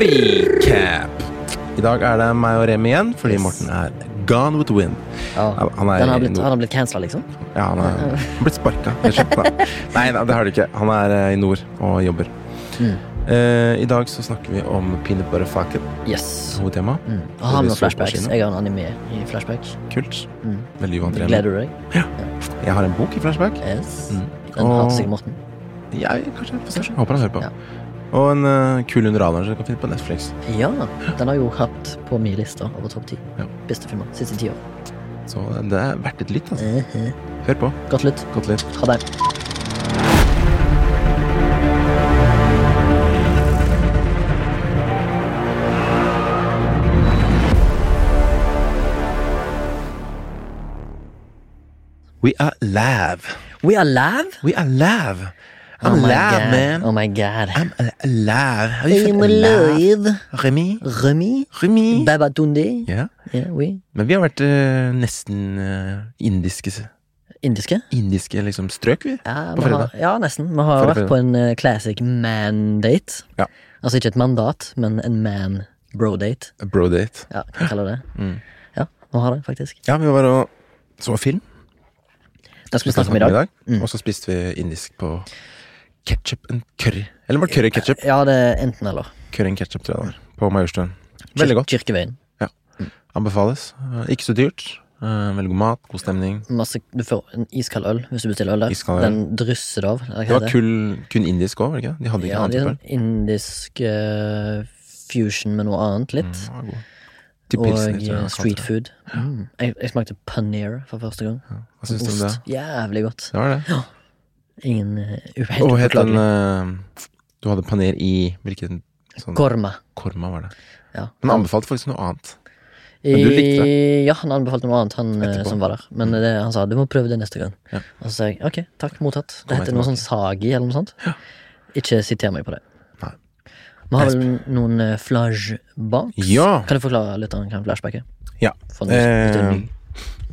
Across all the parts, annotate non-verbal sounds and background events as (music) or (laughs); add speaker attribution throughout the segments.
Speaker 1: Recap. I dag er det meg og Remi igjen, fordi Morten er gone with wind.
Speaker 2: Ja.
Speaker 1: Han er
Speaker 2: har blitt, han cancela, liksom?
Speaker 1: Ja, han er han er blitt sparka. (laughs) Nei, det har du ikke. Han er eh, i nord og jobber.
Speaker 2: Mm.
Speaker 1: Uh, I dag så snakker vi om peanut butter falcon,
Speaker 2: Yes.
Speaker 1: hovedtema.
Speaker 2: Mm. Og har noen flashbacks? Jeg har en anime i flashback.
Speaker 1: Kult.
Speaker 2: Mm.
Speaker 1: Veldig uvant.
Speaker 2: Gleder du deg?
Speaker 1: Jeg har en bok i flashback.
Speaker 2: Yes.
Speaker 1: Mm.
Speaker 2: Den
Speaker 1: Og-
Speaker 2: hørte sikkert Morten.
Speaker 1: Jeg, kanskje. Få se. Håper han hører på.
Speaker 2: Ja.
Speaker 1: Og en uh, kul underholder som du kan finne på Netflix.
Speaker 2: Ja, den har jo hatt på min liste over topp ti.
Speaker 1: Ja.
Speaker 2: Beste filmer siste ti år.
Speaker 1: Så det er verdt et lytt, altså.
Speaker 2: Uh -huh.
Speaker 1: Hør på.
Speaker 2: Godt lytt.
Speaker 1: Godt lytt.
Speaker 2: Ha det.
Speaker 1: We are live.
Speaker 2: We are live?
Speaker 1: We are live. I'm
Speaker 2: oh
Speaker 1: alive,
Speaker 2: god.
Speaker 1: man.
Speaker 2: Oh my god.
Speaker 1: I'm alive. Har you
Speaker 2: I'm
Speaker 1: alive?
Speaker 2: Remi.
Speaker 1: Remi?
Speaker 2: Remy?
Speaker 1: Remi?
Speaker 2: Babatunde?
Speaker 1: Ja.
Speaker 2: Ja, oui.
Speaker 1: Men vi har vært uh, nesten uh, indiske
Speaker 2: Indiske?
Speaker 1: Indiske liksom strøk, vi.
Speaker 2: Ja,
Speaker 1: På
Speaker 2: fredag. har, ja, nesten. Vi har vært på en uh, classic man-date.
Speaker 1: Ja.
Speaker 2: Altså ikke et mandat, men en man-bro-date.
Speaker 1: Bro-date.
Speaker 2: Ja, hva kaller det?
Speaker 1: Mm.
Speaker 2: Ja, vi har det, faktisk.
Speaker 1: Ja, vi var og så film.
Speaker 2: Det skal vi snakke om i dag. Mm.
Speaker 1: Og så spiste vi indisk på ketchup and curry. Eller var det curry ketchup?
Speaker 2: Ja, det er enten eller.
Speaker 1: Curry and ketchup, tror jeg det var. På Majorstuen. Veldig godt.
Speaker 2: Kirkeveien. Ja.
Speaker 1: Anbefales. Eh, Ikke så dyrt. Eh, Veldig god mat, god stemning.
Speaker 2: Masse, du får en iskald øl hvis du bestiller øl der.
Speaker 1: Iskald øl.
Speaker 2: Den drysser det av.
Speaker 1: Det var
Speaker 2: kull,
Speaker 1: kun, indisk òg, var det ikke? De hadde ikke
Speaker 2: Ja,
Speaker 1: annet
Speaker 2: sånn indisk uh, fusion med noe annet, litt.
Speaker 1: Mm, var
Speaker 2: Og street food. Mm. Jeg, jeg smakte paneer for første gang.
Speaker 1: Hva syns du om det?
Speaker 2: Jævlig godt.
Speaker 1: Det var det.
Speaker 2: Ingen uh,
Speaker 1: Og het den eh, Du hadde paner i hvilken sånn
Speaker 2: Korma.
Speaker 1: Korma, var det.
Speaker 2: Ja.
Speaker 1: Han anbefalte faktisk noe annet. Men du likte
Speaker 2: det? Ja, han anbefalte noe annet, han eh,
Speaker 1: Etterpå.
Speaker 2: som var der. Men det, han sa du må prøve det neste gang.
Speaker 1: Ja.
Speaker 2: Og så sa jeg ok, takk, mottatt. Det heter noe sånn sagi eller noe sånt. Ikke siter meg på det.
Speaker 1: Nei.
Speaker 2: Vi har vel noen flashbacks?
Speaker 1: Ja.
Speaker 2: Kan du forklare litt om hva flashback er?
Speaker 1: Ja. Eh,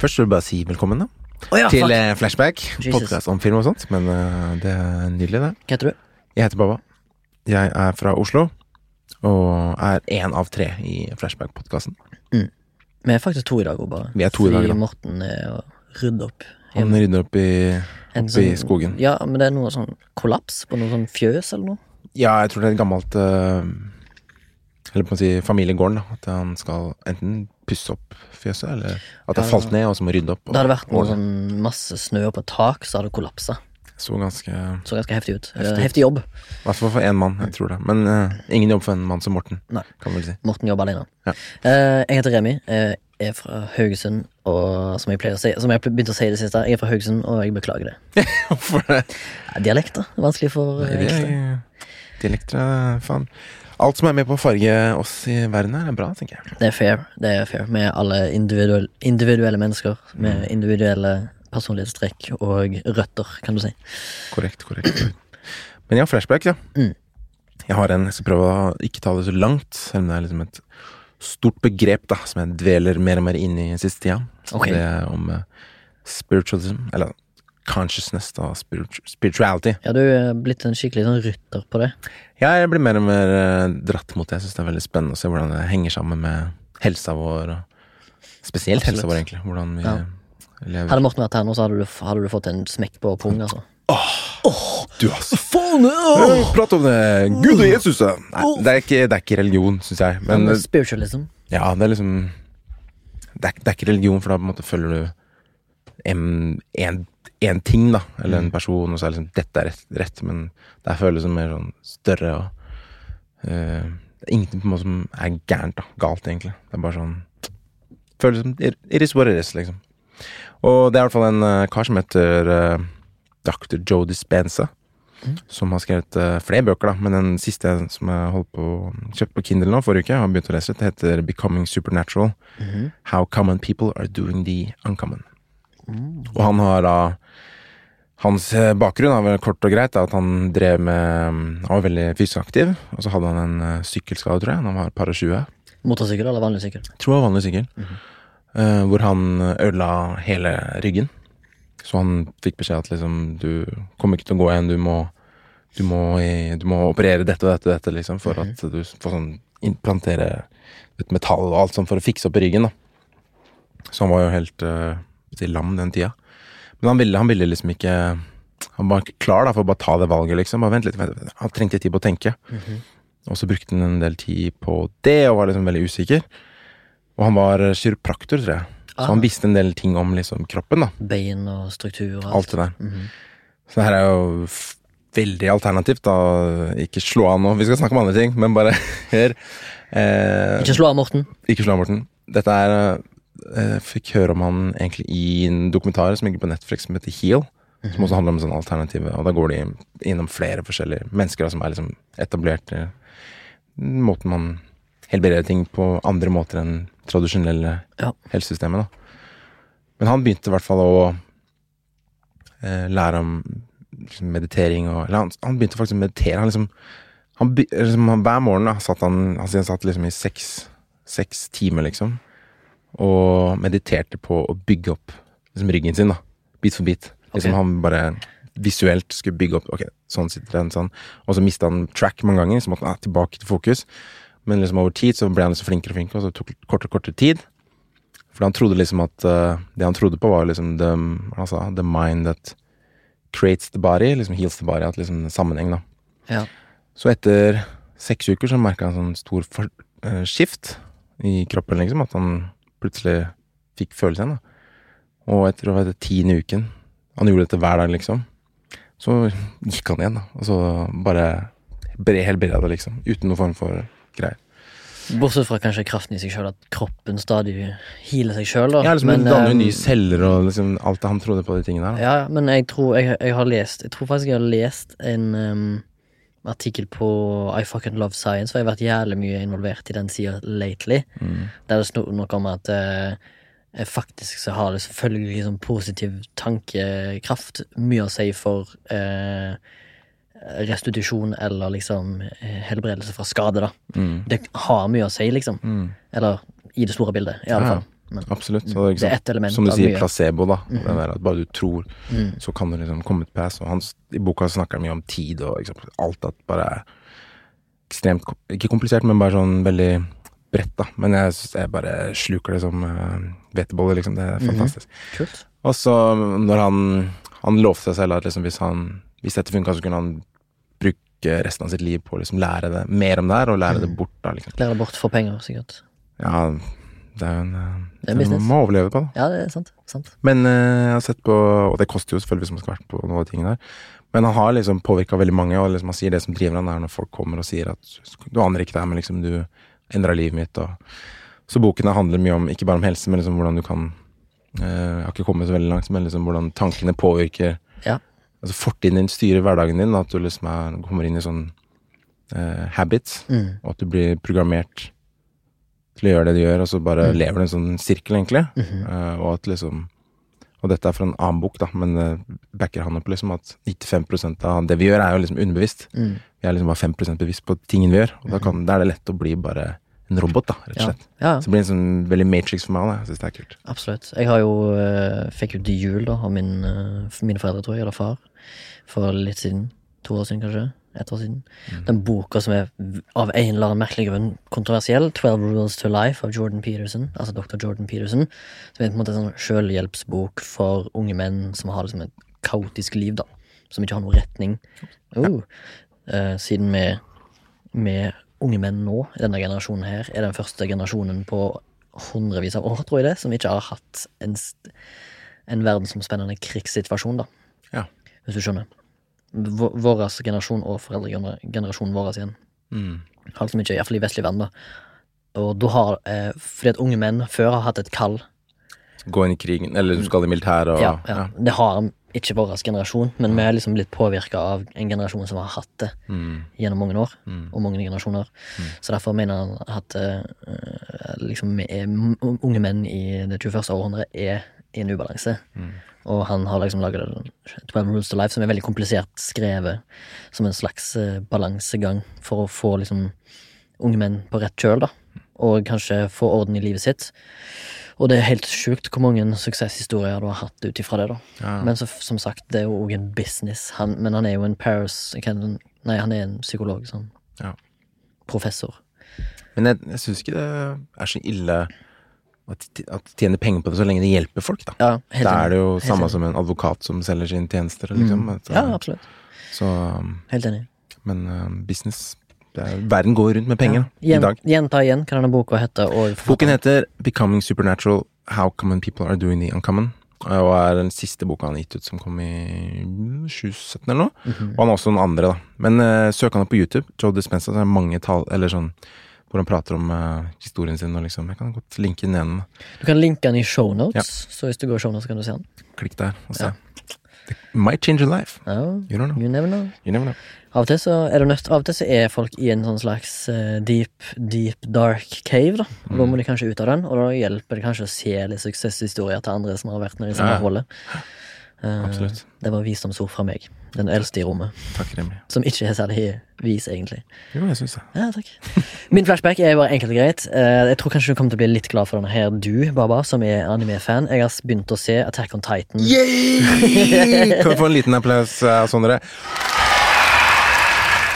Speaker 1: først vil jeg bare si velkommen, da.
Speaker 2: Å ja,
Speaker 1: til
Speaker 2: fuck.
Speaker 1: eh, Flashback. Podkast om film og sånt. Men uh, det er nydelig, det.
Speaker 2: Hva heter du?
Speaker 1: Jeg heter Baba. Jeg er fra Oslo. Og er én av tre i Flashback-podkasten.
Speaker 2: Vi er faktisk to i dag òg, bare.
Speaker 1: Vi er to i dag, da.
Speaker 2: Morten rydder opp.
Speaker 1: Han rydder opp i
Speaker 2: opp
Speaker 1: sånn, i skogen.
Speaker 2: Ja, men det er noe sånn kollaps på noe sånn fjøs eller noe.
Speaker 1: Ja, jeg tror det er et gammelt eh, Eller på å si familiegården. da At han skal enten pusse opp fjøset, eller at det har falt ned, og så må rydde opp. og
Speaker 2: Det hadde vært noe sånn masse snø på et tak, så hadde det kollapsa.
Speaker 1: Så ganske
Speaker 2: Så ganske heftig ut.
Speaker 1: Heftig.
Speaker 2: Eh, Heftig jobb.
Speaker 1: hvert fall for én mann, jeg tror det. Men uh, ingen jobb for en mann som Morten,
Speaker 2: Nei.
Speaker 1: kan vel si.
Speaker 2: Morten jobber alene.
Speaker 1: Ja.
Speaker 2: Uh, jeg heter Remi. Jeg er fra Haugesund, og som jeg si Som jeg har begynt å si i det siste, jeg er fra Haugesund, og jeg beklager det. (laughs)
Speaker 1: Hvorfor det?
Speaker 2: Dialekter. Vanskelig for
Speaker 1: det
Speaker 2: enkelte.
Speaker 1: er dialekter er faen Alt som er med på å farge oss i verden her, er bra, tenker jeg.
Speaker 2: Det er fair. Det er fair. Er alle individuelle, individuelle mennesker med
Speaker 1: Mm.
Speaker 2: individuelle personlighetstrekk og røtter, kan du si.
Speaker 1: Korrekt, korrekt. Men ja, flashback, ja.
Speaker 2: Mm.
Speaker 1: Jeg har en, jeg skal prøve å ikke ta det så langt, selv om det er liksom et stort begrep da, som jeg dveler mer og mer inn i siste tida.
Speaker 2: Okay.
Speaker 1: Det om eh, spiritualism, eller consciousness, da, spirituality.
Speaker 2: Ja, du er blitt en skikkelig sånn rytter på det.
Speaker 1: Ja, jeg blir mer og mer eh, dratt mot det. Jeg syns det er veldig spennende å se hvordan det henger sammen med helsa vår, og spesielt helsa vår, egentlig. Hvordan vi
Speaker 2: Ja.
Speaker 1: lever.
Speaker 2: Hadde Morten vært her nå, så hadde du, hadde du fått en smekk på pung, altså.
Speaker 1: Du, altså.
Speaker 2: Faen!
Speaker 1: Øh, Prat om det! Gud og Jesus! Nei, det er ikke, det er ikke religion, syns jeg. Men
Speaker 2: Men spiritualism.
Speaker 1: ja, det er liksom Det er, det er ikke religion, for da på en måte følger du en, en, en ting, da. Eller en person, og så er det liksom Dette er rett, rett men det her føles som mer sånn større og uh, Det er ingenting på en måte som er gærent, da. Galt, egentlig. Det er bare sånn Føles som it is what it is, liksom. Og det er i hvert fall en uh, kar som heter uh, Dr. Joe Dispenza. Som har skrevet uh, flere bøker, da. Men den siste som jeg holdt på kjøpte på Kindle nå forrige uke, har begynt å lese, det heter Becoming Supernatural. How Common People Are Doing The Uncommon. Og han har da Hans eh, bakgrunn er vel kort og greit at han drev med Han var veldig fysisk aktiv, og så hadde han en eh, sykkelskade, tror jeg, da han var et par og tjue.
Speaker 2: Motorsykkel eller vanlig sykkel?
Speaker 1: Jeg tror det var vanlig sykkel. Eh, hvor han ødela hele ryggen. Så han fikk beskjed at liksom Du kommer ikke til å gå igjen, du må du må, du må operere dette og dette og dette, liksom, for
Speaker 2: Mhm.
Speaker 1: at du får sånn implantere et metall og alt sånn for å fikse opp i ryggen, da. Så han var jo helt uh, lam den tida. Men han ville, han ville liksom ikke Han var ikke klar da for å bare ta det valget, liksom. Bare vent litt. vent. Han trengte tid på å tenke.
Speaker 2: Mhm.
Speaker 1: Og så brukte han en del tid på det, og var liksom veldig usikker. Og han var kiropraktor, tror jeg. Så
Speaker 2: Ah.
Speaker 1: han visste en del ting om liksom kroppen, da.
Speaker 2: Bein og struktur og
Speaker 1: Alt alt det der.
Speaker 2: Mhm.
Speaker 1: Så det her er jo veldig alternativt, da. Ikke slå av nå, vi skal snakke om andre ting, men bare (laughs) hør. Eh,
Speaker 2: Ikke slå av, Morten.
Speaker 1: ikke slå av Morten. Dette er eh, Fikk høre om han egentlig i en dokumentar som ligger på Netflix som heter Heal. Som også handler om sånn alternativ Og da går de innom flere forskjellige mennesker da, som er liksom etablert i måten man helbreder ting på andre måter enn tradisjonelle
Speaker 2: Ja.
Speaker 1: helsesystemet. da. Men han begynte i hvert fall å eh, lære om liksom, meditering og Eller han, han begynte faktisk å meditere. Han liksom, han, liksom Hver morgen da, satt han Han han satt liksom i seks, seks timer, liksom, og mediterte på å bygge opp liksom, ryggen sin, da. Bit for bit. Liksom. Han bare visuelt skulle bygge opp Ok, sånn sitter den, sånn. Og så mista han track mange ganger, så måtte han ah, tilbake til fokus. Men liksom over tid så ble han liksom flinkere og flinkere, og så tok det kortere og kortere tid. For han trodde liksom at uh, Det han trodde på, var liksom the, altså, the mind that creates the body, liksom heals the body. At liksom sammenheng, da.
Speaker 2: Ja.
Speaker 1: Så etter seks uker så merka han sånn stor for, uh, skift i kroppen, liksom. At han plutselig fikk følelsen da. Og etter å være tiende uken Han gjorde dette hver dag, liksom. Så gikk han igjen, da. Og så bare bre, helbreda det, liksom. Uten noen form for greier.
Speaker 2: Bortsett fra kanskje kraften i seg sjøl, at kroppen stadig healer seg sjøl.
Speaker 1: Ja, liksom,
Speaker 2: Men,
Speaker 1: danner jo
Speaker 2: eh,
Speaker 1: nye celler og liksom alt det han trodde på de tingene der.
Speaker 2: Ja, men jeg tror jeg, jeg har lest Jeg tror faktisk jeg har lest en um, artikkel på I Fucking Love Science, for jeg har vært jævlig mye involvert i den sida lately.
Speaker 1: Mm.
Speaker 2: Der det sto noe om at eh, faktisk så har det selvfølgelig liksom positiv tankekraft mye å si for eh, restitusjon eller liksom eh, helbredelse fra skade, da.
Speaker 1: Mm.
Speaker 2: Det har mye å si, liksom.
Speaker 1: Mm.
Speaker 2: Eller i det store bildet, i alle
Speaker 1: Ja,
Speaker 2: fall. Men
Speaker 1: Absolutt.
Speaker 2: Mm.
Speaker 1: Så,
Speaker 2: det er
Speaker 1: sant?
Speaker 2: ett element
Speaker 1: Som du sier,
Speaker 2: mye.
Speaker 1: placebo, da.
Speaker 2: Mhm.
Speaker 1: Det der at bare du tror,
Speaker 2: Mm.
Speaker 1: så kan du liksom komme til pass. Og han, I boka snakker han mye om tid og liksom, alt at bare er ekstremt Ikke komplisert, men bare sånn veldig bredt, da. Men jeg, jeg bare sluker det som uh, liksom. Det er
Speaker 2: Mhm.
Speaker 1: fantastisk.
Speaker 2: Kult.
Speaker 1: Og så når han Han lovte seg selv at liksom hvis, han, hvis dette funka, så kunne han bruke resten av sitt liv på å liksom lære det mer om det her, og lære det
Speaker 2: Mhm.
Speaker 1: bort, da, liksom.
Speaker 2: Lære det bort for penger, sikkert.
Speaker 1: Ja, det er jo en
Speaker 2: Det er business.
Speaker 1: Man må overleve på det.
Speaker 2: Ja, det er sant. sant.
Speaker 1: Men eh, jeg har sett på Og det koster jo selvfølgelig hvis man skal være på noen av tingene der. Men han har liksom påvirka veldig mange, og liksom han sier det som driver han, er når folk kommer og sier at du aner ikke det her, men liksom du endra livet mitt, og Så boken handler mye om, ikke bare om helse, men liksom hvordan du kan eh, Jeg har ikke kommet så veldig langt, men liksom hvordan tankene påvirker
Speaker 2: Ja.
Speaker 1: Altså fortiden din styrer hverdagen din, at du liksom er, kommer inn i sånn eh, habits,
Speaker 2: Mm.
Speaker 1: og at du blir programmert til å gjøre det du gjør, og så bare
Speaker 2: Mm.
Speaker 1: lever du en sånn sirkel, egentlig.
Speaker 2: Mhm.
Speaker 1: Eh, og at liksom Og dette er fra en annen bok, da, men det backer han opp liksom at 95% av det vi gjør, er jo liksom underbevisst.
Speaker 2: Mm.
Speaker 1: Vi er liksom bare 5% bevisst på tingene vi gjør. Og da, kan, da er det lett å bli bare en robot, da, rett og slett.
Speaker 2: ja,
Speaker 1: Så det blir en sånn veldig Matrix for meg. Da. Jeg syns det er kult.
Speaker 2: absolutt. Jeg har jo eh, fikk jo til jul da, av min, eh, mine foreldre, tror jeg, eller far, for litt siden. To år siden, kanskje. Ett år siden.
Speaker 1: Mm.
Speaker 2: Den boka som er av en eller annen merkelig grunn kontroversiell, 'Twelve Rules to Life' av Jordan Peterson, altså dr. Jordan Peterson, som er på en måte en sånn selvhjelpsbok for unge menn som har liksom et kaotisk liv, da. Som ikke har noen retning. Oh. Uh, siden vi, vi unge menn nå, i denne generasjonen her, er den første generasjonen på hundrevis av år, tror jeg det, som ikke har hatt en, en verdensomspennende krigssituasjon, da.
Speaker 1: Ja.
Speaker 2: Hvis du skjønner. Vår generasjon og foreldregenerasjonen vår igjen
Speaker 1: Mm.
Speaker 2: har liksom ikke, iallfall i vestlig verden, da. Og da har eh, Fordi at unge menn før har hatt et kall.
Speaker 1: Gå inn i krigen, eller du skal i militæret og
Speaker 2: Ja, ja.
Speaker 1: ja.
Speaker 2: Det har ikke vår generasjon, men vi er liksom blitt påvirka av en generasjon som har hatt det
Speaker 1: Mm.
Speaker 2: gjennom mange år,
Speaker 1: Mm.
Speaker 2: og mange generasjoner. Så derfor mener han at eh, liksom unge menn i det 21. århundret er i en ubalanse.
Speaker 1: Mm.
Speaker 2: Og han har liksom laget 12 Rules to Life, som er veldig komplisert skrevet som en slags eh, balansegang for å få liksom unge menn på rett kjøl, da. Og kanskje få orden i livet sitt. Og det er helt sjukt hvor mange suksesshistorier du har hatt ut ifra det, da.
Speaker 1: Ja.
Speaker 2: Men så, som sagt, det er jo òg en business. Han, men han er jo en Paris Nei, han er en psykolog, sånn.
Speaker 1: Ja.
Speaker 2: Professor.
Speaker 1: Men jeg, jeg syns ikke det er så ille at de tjener penger på det så lenge det hjelper folk, da.
Speaker 2: Ja,
Speaker 1: Da er det jo
Speaker 2: Helt
Speaker 1: samme
Speaker 2: enig.
Speaker 1: som en advokat som selger sine tjenester, liksom.
Speaker 2: Mm. Ja, absolutt.
Speaker 1: Så um,
Speaker 2: Helt enig.
Speaker 1: Men uh, business er, Verden går rundt med penger ja. i dag.
Speaker 2: Gjenta igjen hva denne boka heter.
Speaker 1: Boken heter 'Becoming Supernatural How Common People Are Doing the Uncommon'. Og er den siste boka han har gitt ut, som kom i 2017 eller noe.
Speaker 2: Mhm.
Speaker 1: Og han har også den andre, da. Men uh, søk han opp på YouTube. Joe Dispenza. Så er det mange tall Eller sånn hvor han prater om uh, historien sin og liksom Jeg kan godt linke den igjen.
Speaker 2: Du kan linke den i shownotes, så hvis du går i shownotes, kan du se den.
Speaker 1: Klikk der og se.
Speaker 2: Ja.
Speaker 1: It might change your life.
Speaker 2: Ja,
Speaker 1: You don't know.
Speaker 2: you never know.
Speaker 1: You never know.
Speaker 2: Av og til så er det nødt Av og til så er folk i en sånn slags eh, deep, deep dark cave, da. Og da må de kanskje ut av den, og da hjelper det kanskje å se litt suksesshistorier til andre som har vært nede i samme
Speaker 1: Ja, ja. Absolutt.
Speaker 2: Det var visdomsord fra meg. Den eldste i rommet.
Speaker 1: Takk,
Speaker 2: Som ikke er særlig vis, egentlig.
Speaker 1: Jo, jeg syns det.
Speaker 2: Ja, takk. (laughs) Min flashback er bare enkelt og greit. Eh, Jeg tror kanskje du kommer til å bli litt glad for denne her, du, Baba, som er anime-fan. Jeg har begynt å se Attack on Titan.
Speaker 1: Yeah! Kan vi få en liten applaus av Sondre?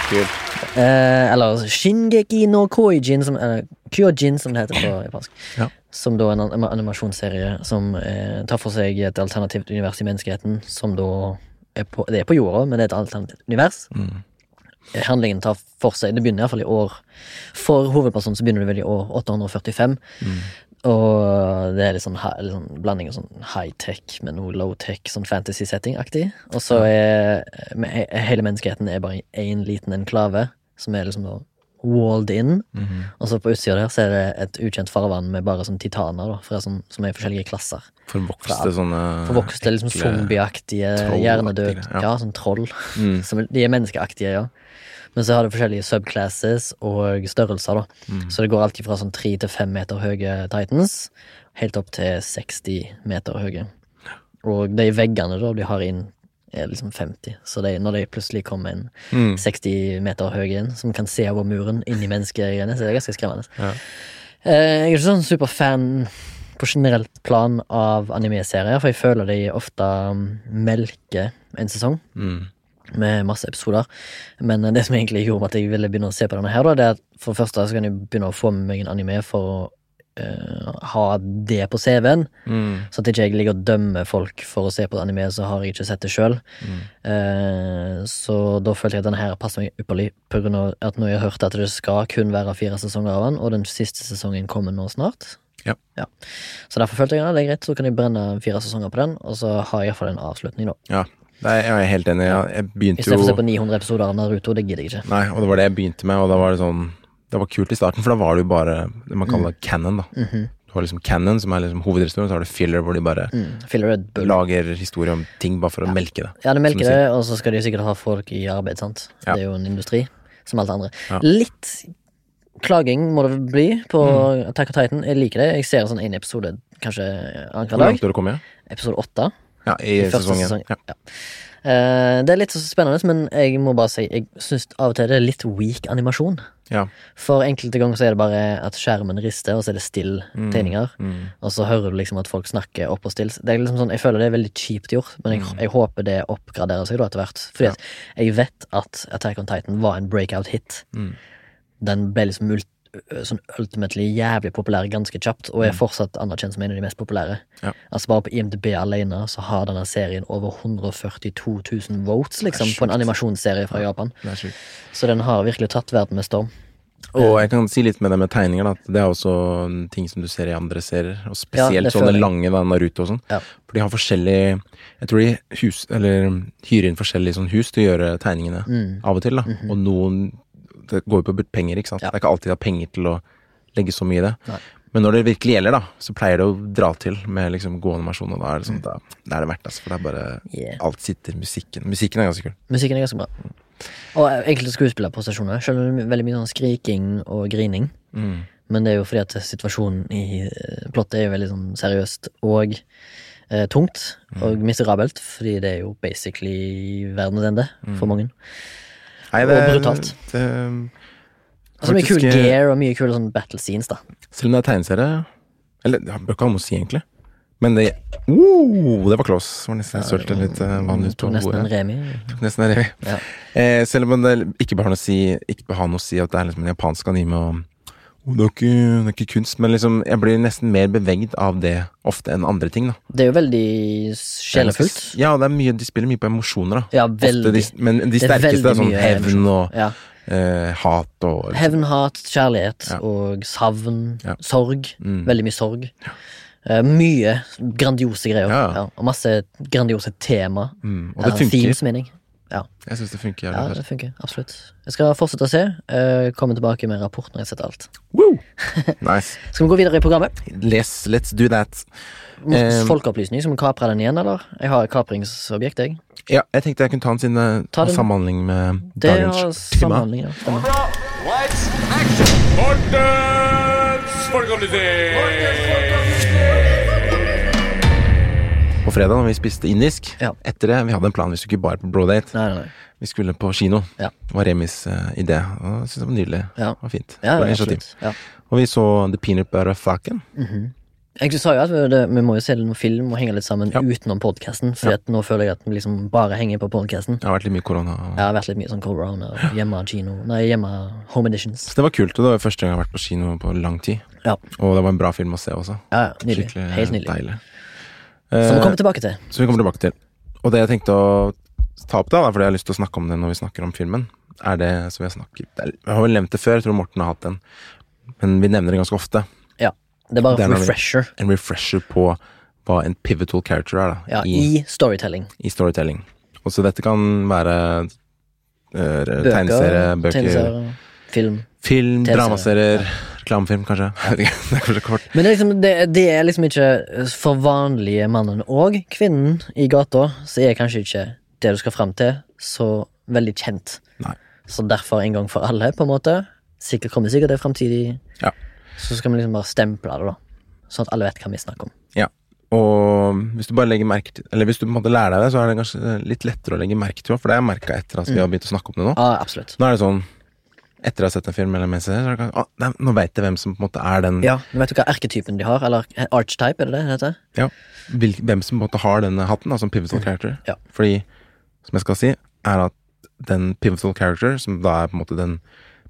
Speaker 1: Kult.
Speaker 2: Eh, eller Shingeki no Koijin, som, eller Kyojin, som det heter på japansk.
Speaker 1: Ja.
Speaker 2: Som da er en animasjonsserie som eh, tar for seg et alternativt univers i menneskeheten. Som da er på, Det er på jorda, men det er et alternativt univers.
Speaker 1: Mm.
Speaker 2: Handlingen tar for seg Det begynner iallfall i år For hovedpersonen så begynner det vel i år 845.
Speaker 1: Mm.
Speaker 2: Og det er litt sånn, litt sånn blanding av sånn high-tech med noe low-tech, sånn fantasy-setting-aktig. Og så er hele menneskeheten er bare én liten enklave, som er liksom da walled in.
Speaker 1: Mhm.
Speaker 2: Og så på utsida der så er det et ukjent farvann med bare sånn titaner, da, fra sånn, som er i forskjellige klasser.
Speaker 1: Forvokste sånne
Speaker 2: Forvokste liksom zombieaktige,
Speaker 1: hjernedøde
Speaker 2: hjernedød
Speaker 1: ja.
Speaker 2: Ja, sånn troll.
Speaker 1: Mm.
Speaker 2: Som, de er menneskeaktige, ja. Men så har det forskjellige subclasses og størrelser, da.
Speaker 1: Mm.
Speaker 2: Så det går alltid fra sånn tre til fem meter høye Titans, helt opp til 60 meter høye. Og de veggene da de har inn, er liksom 50. Så de, når de plutselig kommer en
Speaker 1: Mm.
Speaker 2: 60 meter høy en, som kan se over muren inn i menneskegreiene, så er det ganske skremmende.
Speaker 1: Ja.
Speaker 2: Eh, Jeg er ikke sånn superfan på generelt plan av anime-serier, for jeg føler de ofte um, melker en sesong
Speaker 1: Mm.
Speaker 2: med masse episoder. Men eh, det som egentlig gjorde at jeg ville begynne å se på denne her, da, det er at for det første så kan jeg begynne å få med meg en anime for å eh, ha det på CV-en.
Speaker 1: Mm.
Speaker 2: Så at ikke jeg ligger og dømmer folk for å se på anime, så har jeg ikke sett det sjøl.
Speaker 1: Mm.
Speaker 2: så da følte jeg at denne her passer meg ypperlig, på grunn av at nå har jeg hørt at det skal kun være fire sesonger av den, og den siste sesongen kommer nå snart.
Speaker 1: Ja.
Speaker 2: Så derfor følte jeg at det er greit, så kan jeg brenne fire sesonger på den, og så har jeg iallfall en avslutning, da.
Speaker 1: Ja. Nei, jeg er helt enig. Jeg, jeg begynte jo
Speaker 2: Istedenfor å se på 900 episoder av Naruto, det gidder jeg ikke.
Speaker 1: Nei, og det var det jeg begynte med, og da var det sånn Det var kult i starten, for da var det jo bare det man kaller canon, da.
Speaker 2: Mhm.
Speaker 1: Du har liksom canon, som er liksom hovedhistorien, så har du filler, hvor de bare
Speaker 2: Mm.
Speaker 1: Lager historie om ting bare for å melke det.
Speaker 2: Ja,
Speaker 1: de
Speaker 2: melker det, og så skal de sikkert ha folk i arbeid, sant.
Speaker 1: Ja.
Speaker 2: Det er jo en industri, som alt andre.
Speaker 1: Ja.
Speaker 2: Litt klaging må det bli på
Speaker 1: Mm.
Speaker 2: Attack of Titan. Jeg liker det. Jeg ser sånn en episode kanskje annenhver
Speaker 1: Hvor langt?
Speaker 2: Episode åtte.
Speaker 1: Ja, i,
Speaker 2: I
Speaker 1: sesongen.
Speaker 2: sesong.
Speaker 1: Ja.
Speaker 2: Ja. Uh, det er litt så spennende, men jeg må bare si jeg syns av og til det er litt weak animasjon.
Speaker 1: Ja.
Speaker 2: For enkelte ganger så er det bare at skjermen rister, og så er det still
Speaker 1: Mm.
Speaker 2: tegninger.
Speaker 1: Mm.
Speaker 2: Og så hører du liksom at folk snakker opp og still. Det er liksom sånn, jeg føler det er veldig kjipt gjort, men jeg,
Speaker 1: Mm.
Speaker 2: jeg håper det oppgraderer seg da etter hvert. Fordi at jeg vet at Attack on Titan var en breakout hit.
Speaker 1: Mm.
Speaker 2: Den ble liksom sånn ultimately jævlig populær ganske kjapt, og er
Speaker 1: Mm.
Speaker 2: fortsatt anerkjent som en av de mest populære.
Speaker 1: Ja.
Speaker 2: Altså Bare på IMDb alene så har denne serien over 142 000 votes, liksom, på en animasjonsserie fra Japan. Så den har virkelig tatt verden med storm.
Speaker 1: Og jeg kan si litt med det med tegninger, da. Det er også ting som du ser i andre serier. Og spesielt
Speaker 2: ja,
Speaker 1: sånne lange, da, Naruto og sånn.
Speaker 2: Ja.
Speaker 1: For de har forskjellig Jeg tror de hus, eller, hyrer inn forskjellige sånn hus til å gjøre tegningene
Speaker 2: Mm.
Speaker 1: av og til. da Og noen Det går jo på penger, ikke sant.
Speaker 2: Ja.
Speaker 1: Det er ikke alltid de har penger til å legge så mye i det.
Speaker 2: Nei.
Speaker 1: Men når det virkelig gjelder, da, så pleier det å dra til med liksom god animasjon, og da er det sånn, da, da er det verdt det. Altså, for det er bare
Speaker 2: Yeah.
Speaker 1: Alt sitter. Musikken Musikken er ganske kul.
Speaker 2: Musikken er ganske bra. Og enkelte skuespillerprestasjoner. Selv om det er veldig mye sånn skriking og grining.
Speaker 1: Mm.
Speaker 2: Men det er jo fordi at situasjonen i eh, plottet er jo veldig sånn seriøst og eh, tungt. Og miserabelt, fordi det er jo basically verdens ende for mange.
Speaker 1: Nei,
Speaker 2: Og brutalt.
Speaker 1: Det,
Speaker 2: Altså mye kul
Speaker 1: eh,
Speaker 2: gear og mye kule sånn battle scenes, da.
Speaker 1: Selv om det er tegneserie, Eller det bør ikke ha noe å si, egentlig. Men det oh, Det var close. Det var nesten jeg sølte litt uh, vann ut på
Speaker 2: bordet. nesten en. Remi.
Speaker 1: Tok nesten en remi.
Speaker 2: Ja.
Speaker 1: Eh, selv om det ikke bør ha noe å si Ikke bør ha noe å si at det er liksom en japansk anime og det, er ikke, det er ikke kunst, men liksom jeg blir nesten mer bevegd av det ofte enn andre ting. da
Speaker 2: Det er jo veldig sjelefullt.
Speaker 1: Ja, det mye, de spiller mye på emosjoner, da.
Speaker 2: Ja, veldig.
Speaker 1: de, men de
Speaker 2: Det er
Speaker 1: sterkeste er sånn hevn og
Speaker 2: Ja.
Speaker 1: eh, hat og
Speaker 2: Hevn, hat, kjærlighet
Speaker 1: Ja.
Speaker 2: og savn.
Speaker 1: Ja.
Speaker 2: Sorg.
Speaker 1: Mm.
Speaker 2: Veldig mye sorg. Eh, mye grandiose greier. Og masse grandiose tema.
Speaker 1: mm, Og det
Speaker 2: Eller
Speaker 1: funker.
Speaker 2: Mener jeg.
Speaker 1: Syns det funker
Speaker 2: Ja,
Speaker 1: jævlig
Speaker 2: det funker. Absolutt. Jeg skal fortsette å se. Uh, komme tilbake med rapport når jeg har sett alt.
Speaker 1: Woo! (laughs) Nice.
Speaker 2: Skal vi gå videre i programmet?
Speaker 1: Yes, let's do that. Um,
Speaker 2: Folkeopplysning, som kaprer den igjen, eller? Jeg har et kapringsobjekt, jeg.
Speaker 1: Ja, jeg tenkte jeg kunne ta den siden det
Speaker 2: Ta
Speaker 1: har
Speaker 2: den.
Speaker 1: samhandling med
Speaker 2: Det
Speaker 1: dagens tema.
Speaker 2: samhandling, ja. Stemmer.
Speaker 3: Lights, action! Mortens folkeopplysning!
Speaker 1: Fredag når vi spiste indisk,
Speaker 2: Ja.
Speaker 1: etter det Vi hadde en plan, vi skulle ikke bare på Brodate.
Speaker 2: Nei, nei, nei.
Speaker 1: Vi skulle på kino.
Speaker 2: Ja.
Speaker 1: Det var Remis uh, idé. Og jeg synes det var nydelig.
Speaker 2: Ja.
Speaker 1: Det var fint.
Speaker 2: Ja,
Speaker 1: det
Speaker 2: var Ja.
Speaker 1: Og vi så The Peanut Butter Falcon.
Speaker 2: Jeg sa jo at vi, det, vi må jo se noen film og henge litt sammen
Speaker 1: Ja.
Speaker 2: utenom podkasten, for nå føler jeg at vi liksom bare henger på podkasten.
Speaker 1: Det har vært litt mye korona. og-
Speaker 2: Ja, vært litt mye sånn corona hjemme kino Nei, hjemme home editions.
Speaker 1: Så det var kult, og det var første gang jeg har vært på kino på lang tid.
Speaker 2: Ja.
Speaker 1: Og det var en bra film å se også.
Speaker 2: Ja, ja, nydelig.
Speaker 1: Skikkelig
Speaker 2: Helt nydelig.
Speaker 1: deilig.
Speaker 2: Som vi
Speaker 1: Eh,
Speaker 2: kommer tilbake til.
Speaker 1: Som vi kommer tilbake til. Og det jeg tenkte å ta opp da, fordi jeg har lyst til å snakke om det når vi snakker om filmen, er det som vi har snakket Jeg har vel nevnt det før, jeg tror Morten har hatt den, men vi nevner det ganske ofte. Ja.
Speaker 2: Det er bare
Speaker 1: Det er
Speaker 2: refresher
Speaker 1: En refresher på hva en pivotal character er da,
Speaker 2: ja,
Speaker 1: i,
Speaker 2: i storytelling.
Speaker 1: i storytelling. Og så dette kan være uh,
Speaker 2: Bøker,
Speaker 1: bøker,
Speaker 2: film.
Speaker 1: film, dramaserier. Ja. Reklamefilm, kanskje. (laughs) Det er kanskje kort.
Speaker 2: Men det er, liksom, det, det er liksom ikke for vanlige mannen og kvinnen i gata, så er kanskje ikke det du skal fram til, så veldig kjent.
Speaker 1: Nei.
Speaker 2: Så derfor en gang for alle, på en måte. Sikkert kommer sikkert det fremtidig.
Speaker 1: Ja.
Speaker 2: Så skal vi liksom bare stemple det, da. Sånn at alle vet hva vi snakker om.
Speaker 1: Ja. Og hvis du bare legger merke til Eller hvis du på en måte lærer deg det, så er det kanskje litt lettere å legge merke til, for det har jeg merka etter at vi har begynt å snakke om det nå.
Speaker 2: Ja, absolutt.
Speaker 1: Nå er det sånn Etter å ha sett en film eller mens jeg ser, så er det kanskje, ah, nei, Nå veit jeg hvem som på en måte er den
Speaker 2: Ja, men Vet du hva erketypen de har? Eller archetype, er det det det heter?
Speaker 1: ja, Hvem som på en måte har denne hatten, da, som pivotal character.
Speaker 2: Ja.
Speaker 1: Fordi, som jeg skal si, er at den pivotal character, som da er på en måte den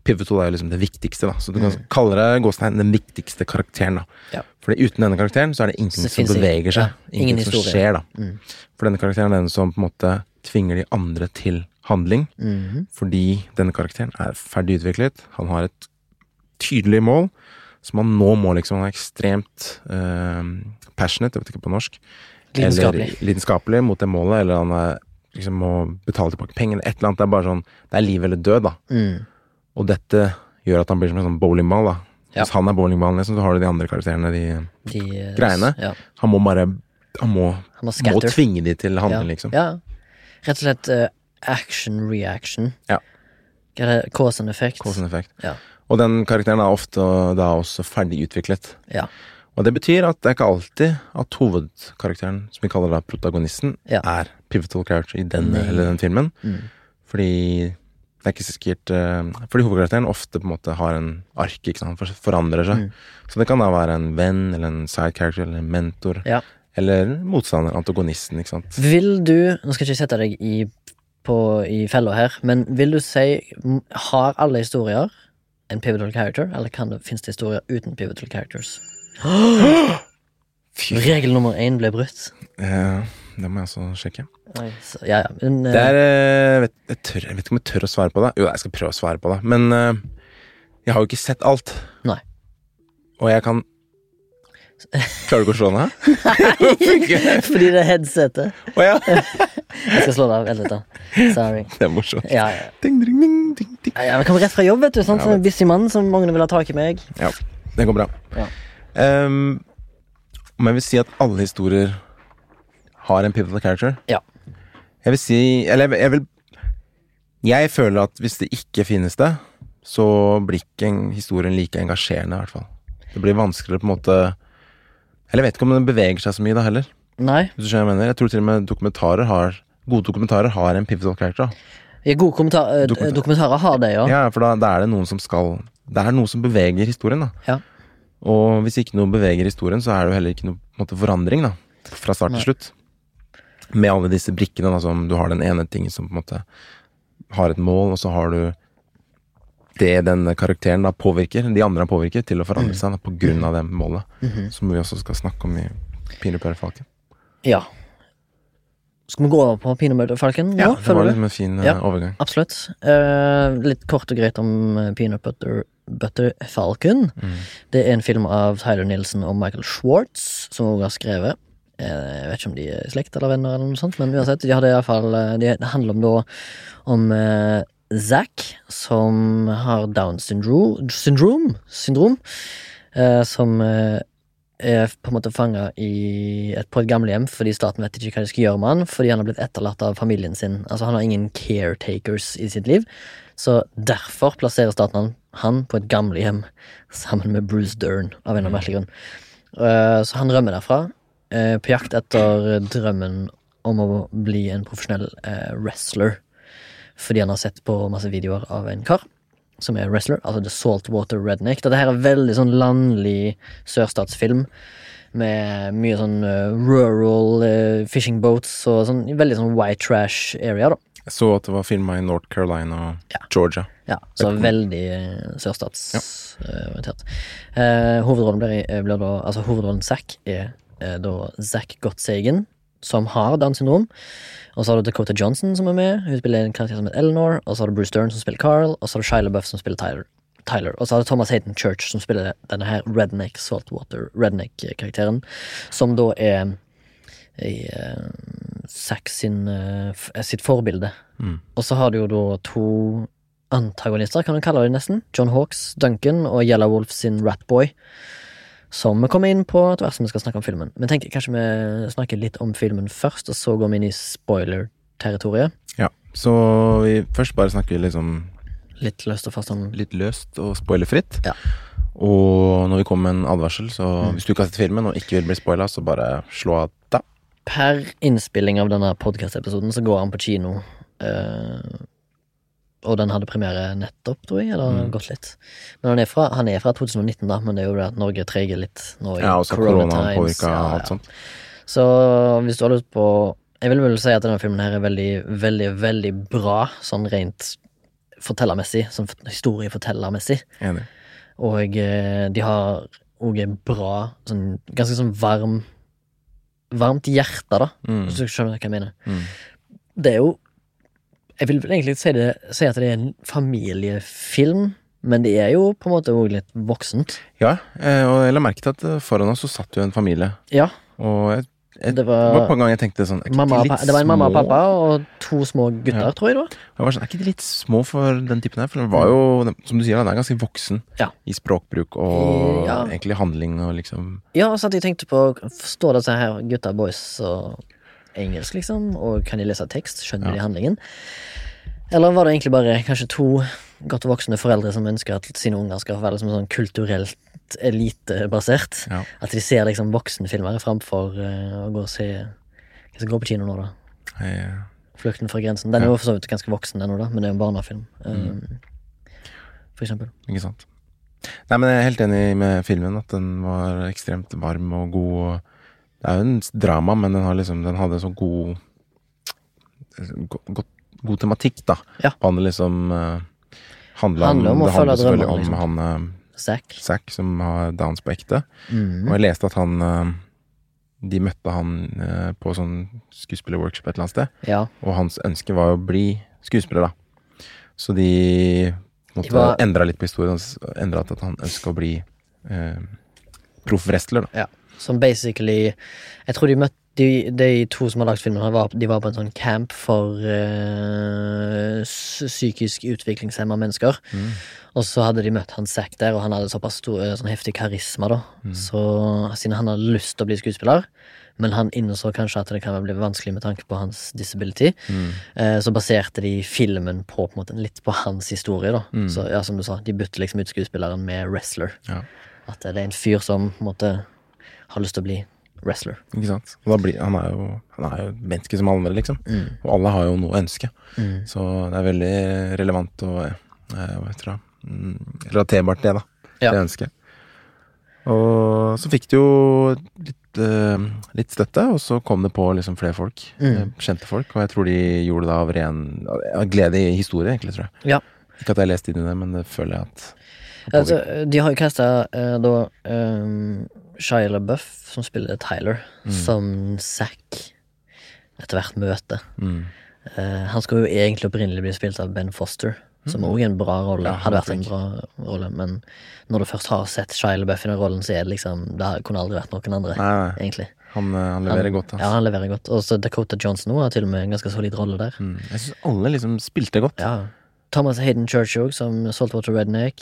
Speaker 1: Pivotal er jo liksom det viktigste, da. Så du kan kalle det gåstein den viktigste karakteren, da.
Speaker 2: Mm. Ja.
Speaker 1: Fordi uten denne karakteren så er det ingenting som beveger seg.
Speaker 2: ja, ingen
Speaker 1: ingenting som skjer, da.
Speaker 2: Mm.
Speaker 1: For denne karakteren er den som på en måte tvinger de andre til handling.
Speaker 2: Mhm.
Speaker 1: Fordi denne karakteren er ferdig utviklet. Han har et tydelig mål som han nå må liksom Han er ekstremt uh, passionate, jeg vet ikke på norsk.
Speaker 2: Lidenskapelig.
Speaker 1: Eller lidenskapelig mot det målet, eller han er, liksom må betale tilbake pengene. Et eller annet. Det er bare sånn Det er liv eller død, da.
Speaker 2: Mm.
Speaker 1: Og dette gjør at han blir som en sånn bowlingball, da.
Speaker 2: Ja.
Speaker 1: Hvis han er bowlingballen, liksom, så har du de andre karakterene, de
Speaker 2: De, eh,
Speaker 1: Greiene.
Speaker 2: Ja.
Speaker 1: Han må bare Han må,
Speaker 2: Han må
Speaker 1: må tvinge de til
Speaker 2: ja.
Speaker 1: handling, liksom.
Speaker 2: Ja. Rett og slett eh, action reaction.
Speaker 1: Ja.
Speaker 2: Hva er det? Cause and effect.
Speaker 1: Cause and effect.
Speaker 2: Ja.
Speaker 1: Og den karakteren er ofte da også ferdig utviklet.
Speaker 2: Ja.
Speaker 1: Og det betyr at det er ikke alltid at hovedkarakteren, som vi kaller da protagonisten,
Speaker 2: Ja.
Speaker 1: er pivotal character i den
Speaker 2: Nei.
Speaker 1: eller den filmen.
Speaker 2: Mm.
Speaker 1: Fordi det er ikke sikkert eh, Fordi hovedkarakteren ofte på en måte har en ark, ikke sant, for, forandrer seg.
Speaker 2: Mm.
Speaker 1: Så det kan da være en venn eller en side character eller en mentor.
Speaker 2: Ja.
Speaker 1: Eller motstander, antagonisten, ikke sant.
Speaker 2: Vil du Nå skal jeg ikke sette deg i, på, i fella her, men vil du si Har alle historier en pivotal character, eller kan det, finnes det historier uten pivotal characters? (gasps)
Speaker 1: Fy
Speaker 2: Regel nummer én ble brutt.
Speaker 1: eh, Det må jeg også sjekke.
Speaker 2: Nei, så, ja, ja, men eh,
Speaker 1: Det er eh, vet, jeg, tør, jeg vet ikke om jeg tør å svare på det. Jo, jeg skal prøve å svare på det. Men eh, jeg har jo ikke sett alt.
Speaker 2: Nei.
Speaker 1: Og jeg kan Klarer du ikke å slå den her? (laughs) (laughs)
Speaker 2: Fordi det er headsetet.
Speaker 1: Oh, ja! (laughs)
Speaker 2: Jeg skal slå det av. Vent litt, da. Sorry.
Speaker 1: Det er morsomt.
Speaker 2: Ja, ja.
Speaker 1: Ding, ding, ding, ding, ding.
Speaker 2: Ja, jeg kommer rett fra jobb, vet du. Sånn,
Speaker 1: Ja,
Speaker 2: en busy mann som mange vil ha tak i meg.
Speaker 1: Ja, det går bra.
Speaker 2: Ja.
Speaker 1: Um, om jeg vil si at alle historier har en pivotal character?
Speaker 2: Ja.
Speaker 1: Jeg vil si Eller jeg, jeg vil Jeg føler at hvis det ikke finnes det, så blir ikke historien like engasjerende, i hvert fall. Det blir vanskeligere på en måte Eller jeg vet ikke om den beveger seg så mye, da heller.
Speaker 2: Nei.
Speaker 1: Hvis du skjønner hva jeg mener. Jeg tror til og med dokumentarer har Gode dokumentarer har en pivotal character. Da.
Speaker 2: Ja, gode kommentar eh,
Speaker 1: Dokumentar-
Speaker 2: dokumentarer har det, ja.
Speaker 1: Ja, for da, da er det noen som skal Det er noe som beveger historien, da.
Speaker 2: Ja.
Speaker 1: Og hvis ikke noe beveger historien, så er det jo heller ikke noe måte, forandring, da. Fra start
Speaker 2: Nei.
Speaker 1: til slutt. Med alle disse brikkene, da, som du har den ene tingen som på en måte har et mål, og så har du det den karakteren da påvirker, de andre han påvirker, til å forandre seg da, på grunn av det målet. Som vi også skal snakke om i Falcon.
Speaker 2: Ja. Skal vi gå over på Butter Falcon nå,
Speaker 1: det var liksom en fin eh,
Speaker 2: Ja.
Speaker 1: overgang.
Speaker 2: Absolutt. Uh, litt kort og greit om eh, Peanut Butter, Falcon.
Speaker 1: Mm.
Speaker 2: Det er en film av Tyler Nilsen og Michael Schwartz, som også har skrevet. Jeg vet ikke om de er slekt eller venner, eller noe sånt, men uansett. De hadde i hvert fall, eh, de, det handler om da om eh, Zack, som har Down syndrome, syndrom, syndrom eh, som eh, er på en måte fanga på et gamlehjem fordi staten vet ikke hva de skal gjøre med han, fordi han har blitt etterlatt av familien sin. Altså Han har ingen caretakers i sitt liv, så derfor plasserer staten han, han på et gamlehjem sammen med Bruce Dern, av en eller merkelig grunn. Eh, så han rømmer derfra, eh, på jakt etter drømmen om å bli en profesjonell eh, wrestler. Fordi han har sett på masse videoer av en kar som er wrestler, altså The Saltwater Redneck. Dette her er veldig sånn landlig sørstatsfilm. Med mye sånn eh, rural uh, fishing boats og sånn veldig sånn white trash area, da.
Speaker 1: Jeg så at det var filma i North Carolina og
Speaker 2: Ja.
Speaker 1: Georgia.
Speaker 2: Ja, så veldig eh, sørstatsorientert. uh, hovedrollen blir, blir da Altså, hovedrollen Zack er da Zack Gottsagen, som har Downs syndrom. Og så har du Dakota Johnson som er med. Hun spiller en karakter som heter Eleanor. Og så har du Bruce Dern som spiller Carl. Og så har du Shia LaBeouf som spiller Tyler. Tyler. Og så har du Thomas Hayden Church som spiller denne her Redneck Saltwater Redneck-karakteren. Som da er i uh, Zack sin, eh, sitt forbilde.
Speaker 1: Mm.
Speaker 2: Og så har du jo da to antagonister, kan du kalle det nesten. John Hawks, Duncan og Yellow Wolf sin Ratboy. Som vi kommer inn på etter hvert som vi skal snakke om filmen. Men tenk, kanskje vi snakker litt om filmen først, og så går vi inn i spoiler-territoriet.
Speaker 1: Ja, så vi først bare snakker vi liksom
Speaker 2: Litt løst og fast om
Speaker 1: litt løst og spoilerfritt.
Speaker 2: Ja.
Speaker 1: Og når vi kommer med en advarsel, så
Speaker 2: Mm.
Speaker 1: hvis du ikke har sett filmen og ikke vil bli spoila, så bare slå av da.
Speaker 2: Per innspilling av denne podcast-episoden så går han på kino. eh, og den hadde premiere nettopp, tror jeg, eller
Speaker 1: Mm.
Speaker 2: gått litt. Men han er, fra, han er fra 2019, da, men det er jo det at Norge treger litt nå i
Speaker 1: Ja, også
Speaker 2: corona times.
Speaker 1: påvirka
Speaker 2: Ja,
Speaker 1: alt
Speaker 2: ja.
Speaker 1: sånt.
Speaker 2: Så hvis du har lyst på Jeg vil vel si at denne filmen her er veldig, veldig, veldig bra, sånn rent fortellermessig. Sånn historiefortellermessig.
Speaker 1: Enig.
Speaker 2: Og eh, de har òg en bra, sånn ganske sånn varm Varmt hjerte, da,
Speaker 1: Mm.
Speaker 2: hvis du skjønner hva jeg mener.
Speaker 1: Mm.
Speaker 2: Det er jo Jeg vil egentlig si, det, si at det er en familiefilm, men det er jo på en måte òg litt voksent.
Speaker 1: Ja, eh, og jeg la merke til at eh, foran oss så satt jo en familie.
Speaker 2: Ja,
Speaker 1: Og jeg, jeg,
Speaker 2: det
Speaker 1: var,
Speaker 2: var
Speaker 1: på en gang jeg tenkte sånn
Speaker 2: mamma,
Speaker 1: de
Speaker 2: Det var en mamma og pappa og to små gutter,
Speaker 1: Ja.
Speaker 2: tror jeg det var.
Speaker 1: Jeg var sånn, er ikke de litt små for den typen her? For den var jo, som du sier, den er ganske voksen
Speaker 2: Ja.
Speaker 1: i språkbruk og egentlig handling og liksom
Speaker 2: Ja, så at jeg tenkte på Forstår disse her gutta boys og engelsk, liksom? Og kan de lese tekst? Skjønner
Speaker 1: Ja.
Speaker 2: de handlingen? Eller var det egentlig bare kanskje to godt voksne foreldre som ønsker at sine unger skal være liksom sånn kulturelt elitebasert?
Speaker 1: Ja.
Speaker 2: At de ser liksom voksenfilmer framfor uh, å gå og se Hva som går på kino nå, da?
Speaker 1: Ja.
Speaker 2: 'Flukten fra grensen'. Den er jo for så vidt ganske voksen, den òg, da, men det er jo en barnefilm. eh, For eksempel.
Speaker 1: Ikke sant. Nei, men jeg er helt enig med filmen, at den var ekstremt varm og god. og Det er jo en drama, men den, har liksom, den hadde sånn god god, God tematikk, da.
Speaker 2: Ja.
Speaker 1: Det liksom uh,
Speaker 2: handla om, om
Speaker 1: det handler selvfølgelig
Speaker 2: drømmene, liksom.
Speaker 1: om han uh,
Speaker 2: Zack.
Speaker 1: Zack som har downs på ekte.
Speaker 2: Mm.
Speaker 1: Og jeg leste at han uh, De møtte han eh, på sånn skuespillerworkshop et eller annet sted,
Speaker 2: Ja.
Speaker 1: og hans ønske var å bli skuespiller, da. Så de måtte
Speaker 2: De var-
Speaker 1: endra litt på historien, og endra at han ønska å bli eh, proff wrestler, da.
Speaker 2: Som basically Jeg tror de møtte de, de to som har lagd filmen, var, de var på en sånn camp for uh, psykisk utviklingshemma mennesker.
Speaker 1: Mm.
Speaker 2: Og så hadde de møtt han Zack der, og han hadde såpass stor, eh, sånn heftig karisma, da. Så siden han hadde lyst til å bli skuespiller, men han innså kanskje at det kan bli vanskelig med tanke på hans disability,
Speaker 1: Mm.
Speaker 2: uh, så baserte de filmen på, på en måte, litt på hans historie, da.
Speaker 1: Mm.
Speaker 2: Så ja, som du sa, de bytter liksom ut skuespilleren med wrestler.
Speaker 1: Ja.
Speaker 2: At det er en fyr som på en måte har lyst til å bli wrestler.
Speaker 1: Ikke sant? Og da blir, han, er jo, han er jo et menneske som alle andre, liksom.
Speaker 2: Mm.
Speaker 1: Og alle har jo noe å ønske.
Speaker 2: Mm.
Speaker 1: Så det er veldig relevant og eh, hva heter det mm, relaterbart, det, da.
Speaker 2: Ja.
Speaker 1: Det ønsket. Og så fikk det jo litt, eh, litt støtte, og så kom det på liksom flere folk.
Speaker 2: Mm.
Speaker 1: eh, Kjente folk. Og jeg tror de gjorde det av ren av glede i historie, egentlig, tror jeg.
Speaker 2: Ja.
Speaker 1: Ikke at jeg leste inn i det, men det føler jeg at
Speaker 2: Altså, de har jo casta uh, da um, Shia LaBeouf, som spiller Tyler, som Zack etter hvert møter.
Speaker 1: mm.
Speaker 2: Uh, han skulle jo egentlig opprinnelig bli spilt av Ben Foster, som òg er en bra rolle.
Speaker 1: Ja,
Speaker 2: hadde vært en bra rolle, men når du først har sett Shia LaBeouf i den rollen, så er det liksom Det kunne aldri vært noen andre,
Speaker 1: Nei, nei.
Speaker 2: egentlig.
Speaker 1: Han, eh, han leverer godt.
Speaker 2: Ja,
Speaker 1: Altså.
Speaker 2: han leverer godt. Og så Dakota Johnson også har til og med en ganske solid rolle der.
Speaker 1: Mm. Jeg syns alle liksom spilte godt.
Speaker 2: Ja. Thomas Hayden Church òg, som Saltwater Redneck.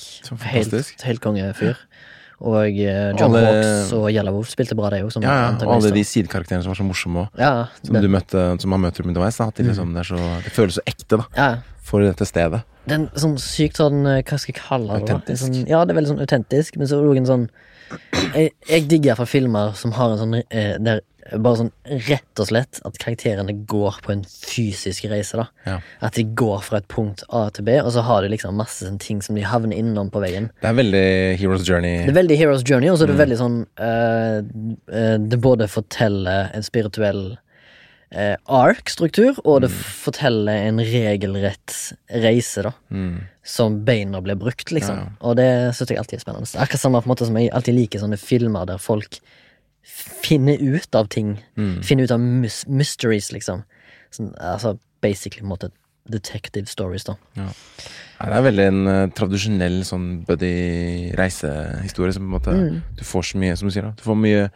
Speaker 2: Helt, helt kongefyr. Og eh, John
Speaker 1: Alle-
Speaker 2: Hawks og Yellow Wolf spilte bra, det òg.
Speaker 1: Ja, ja, og alle de sidekarakterene som var så morsomme òg.
Speaker 2: Ja,
Speaker 1: Som du møtte, som man møter underveis. Da, at de liksom, det, så, det føles så ekte da
Speaker 2: ja.
Speaker 1: for dette stedet.
Speaker 2: Det er en sånn sykt sånn eh, Hva skal jeg kalle det?
Speaker 1: Autentisk.
Speaker 2: Sånn, ja, det er veldig sånn autentisk, men så er det òg en sånn Jeg, jeg digger iallfall filmer som har en sånn eh, Der bare sånn rett og slett at karakterene går på en fysisk reise, da.
Speaker 1: Ja.
Speaker 2: At de går fra et punkt A til B, og så har de liksom masse sånn ting som de havner innom på veien.
Speaker 1: Det er veldig Heroes Journey.
Speaker 2: Det er veldig Heroes Journey, og så er det veldig sånn uh, Det både forteller en spirituell uh, ark-struktur, og det forteller en regelrett reise, da.
Speaker 1: Mm.
Speaker 2: Som beina blir brukt, liksom.
Speaker 1: Ja, ja.
Speaker 2: Og det syns jeg alltid er spennende. Akkurat samme på en måte som jeg alltid liker sånne filmer der folk finner ut av ting.
Speaker 1: Mm.
Speaker 2: Finne ut av mys mysteries, liksom. Sånn, altså basically måte detective stories, da.
Speaker 1: Ja, det er veldig en uh, tradisjonell sånn buddy-reisehistorie som på en måte
Speaker 2: Mm.
Speaker 1: Du får så mye, som du sier, da. Du får, mye,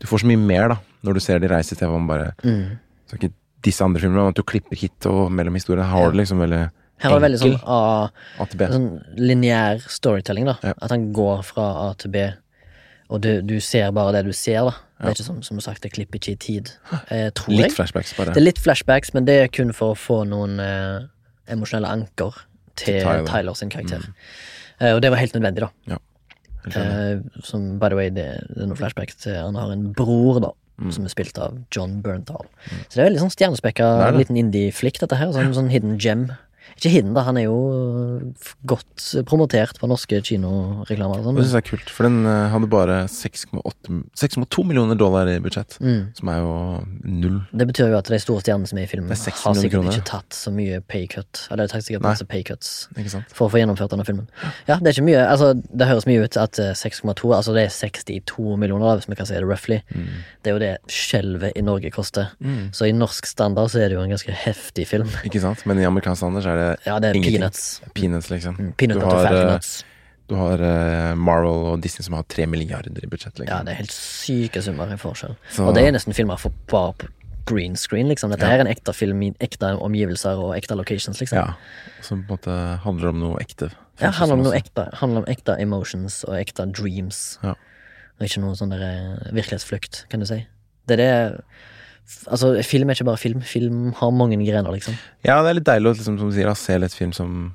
Speaker 1: du får så mye mer, da, når du ser de reise til man bare
Speaker 2: Mm.
Speaker 1: Så ikke disse andre filmene, men at du klipper hit og mellom historiene. Her har du liksom veldig
Speaker 2: Her var det veldig sånn A, sånn lineær storytelling, da.
Speaker 1: Ja.
Speaker 2: At han går fra A til B, og du, du ser bare det du ser, da. Det er ikke som, som sagt, det klipper ikke i tid, eh, tror
Speaker 1: Litt
Speaker 2: jeg.
Speaker 1: flashbacks, bare.
Speaker 2: Det er litt flashbacks, men det er kun for å få noen eh, emosjonelle anker til
Speaker 1: Tyler.
Speaker 2: Tyler, sin karakter. Eh, og det var helt nødvendig, da.
Speaker 1: Ja.
Speaker 2: Eh, som by the way, det, det er noen flashbacks til Han har en bror, da.
Speaker 1: Mm.
Speaker 2: Som er spilt av John Bernthal. Så det er veldig sånn stjernespekka
Speaker 1: er
Speaker 2: liten indie-flick, dette her. Sånn, sånn hidden gem. Ikke hidden, da. Han er jo godt promotert på norske kinoreklamer. og
Speaker 1: Det
Speaker 2: Sånn.
Speaker 1: syns jeg er kult, for den eh, hadde bare 6,2 millioner dollar i budsjett.
Speaker 2: Mm.
Speaker 1: Som er jo null.
Speaker 2: Det betyr jo at de store stjernene som er i filmen,
Speaker 1: er
Speaker 2: har sikkert
Speaker 1: kroner.
Speaker 2: ikke tatt så mye paycut. Eller de har tatt sikkert masse paycuts for å få gjennomført denne filmen. Ja, det er ikke mye. Altså, det høres mye ut at eh, 6,2 Altså det er 62 millioner, da, hvis vi kan si det roughly.
Speaker 1: Mm.
Speaker 2: Det er jo det skjelvet i Norge koster. Så i norsk standard så er det jo en ganske heftig film.
Speaker 1: Ikke sant? Men i amerikansk standard så er det
Speaker 2: Ja, det er
Speaker 1: ingenting.
Speaker 2: peanuts.
Speaker 1: Peanuts, liksom.
Speaker 2: Peanut
Speaker 1: Du
Speaker 2: butter
Speaker 1: har,
Speaker 2: falcon
Speaker 1: eh. Du har eh, Marvel og Disney som har tre milliarder i budsjett. Liksom.
Speaker 2: Ja, det er helt syke summer i forskjell.
Speaker 1: Så-
Speaker 2: Og det er nesten filmer for bare på green screen, liksom. Dette her er en ekte film i ekte omgivelser og ekte locations, liksom.
Speaker 1: Ja, Som på en måte handler om noe ekte.
Speaker 2: Ja, handler om noe ekte. Handler om ekte emotions og ekte dreams.
Speaker 1: Ja.
Speaker 2: Og ikke noe sånn eh, virkelighetsflukt, kan du si. Det er det Altså, film er ikke bare film. Film har mange grener, liksom.
Speaker 1: Ja, det er litt deilig å liksom, som du sier, se litt film som,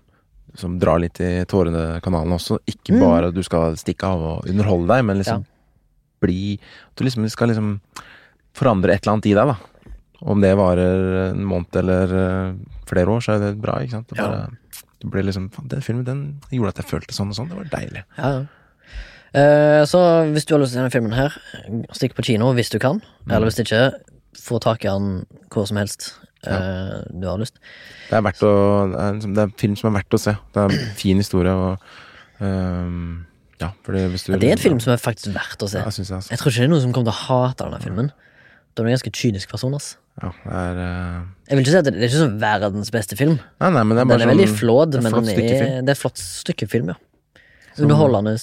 Speaker 1: som drar litt i tårene kanalen også. Ikke
Speaker 2: Mm.
Speaker 1: bare at du skal stikke av og underholde deg, men liksom
Speaker 2: Ja.
Speaker 1: bli At du liksom skal liksom forandre et eller annet i deg, da. Om det varer en måned eller eh, flere år, så er det bra, ikke sant. Det
Speaker 2: Ja.
Speaker 1: bare, Du blir liksom "Faen, Den filmen den gjorde at jeg følte sånn og sånn. Det var deilig.
Speaker 2: Ja, ja. Eh, så hvis du har lyst til å se denne filmen her, stikk på kino hvis du kan.
Speaker 1: Mm.
Speaker 2: Eller hvis ikke, få tak i den hvor som helst eh, du har lyst.
Speaker 1: Det er å Det er, liksom, det er en film som er verdt å se. Det er en (clears throat) fin historie og ehm, Ja, hvis du
Speaker 2: Ja, det er en film som er faktisk verdt å se.
Speaker 1: Ja, jeg, altså.
Speaker 2: Jeg tror ikke det er noen som kommer til å hate denne filmen. Da er du en ganske kynisk person, ass.
Speaker 1: Ja, det er uh...
Speaker 2: Jeg vil ikke si at det, det er ikke sånn verdens beste film.
Speaker 1: Nei, nei, men det
Speaker 2: Den er
Speaker 1: sånn
Speaker 2: veldig flåd,
Speaker 1: det er
Speaker 2: men er, det er et flott stykke film, ja. Underholdende,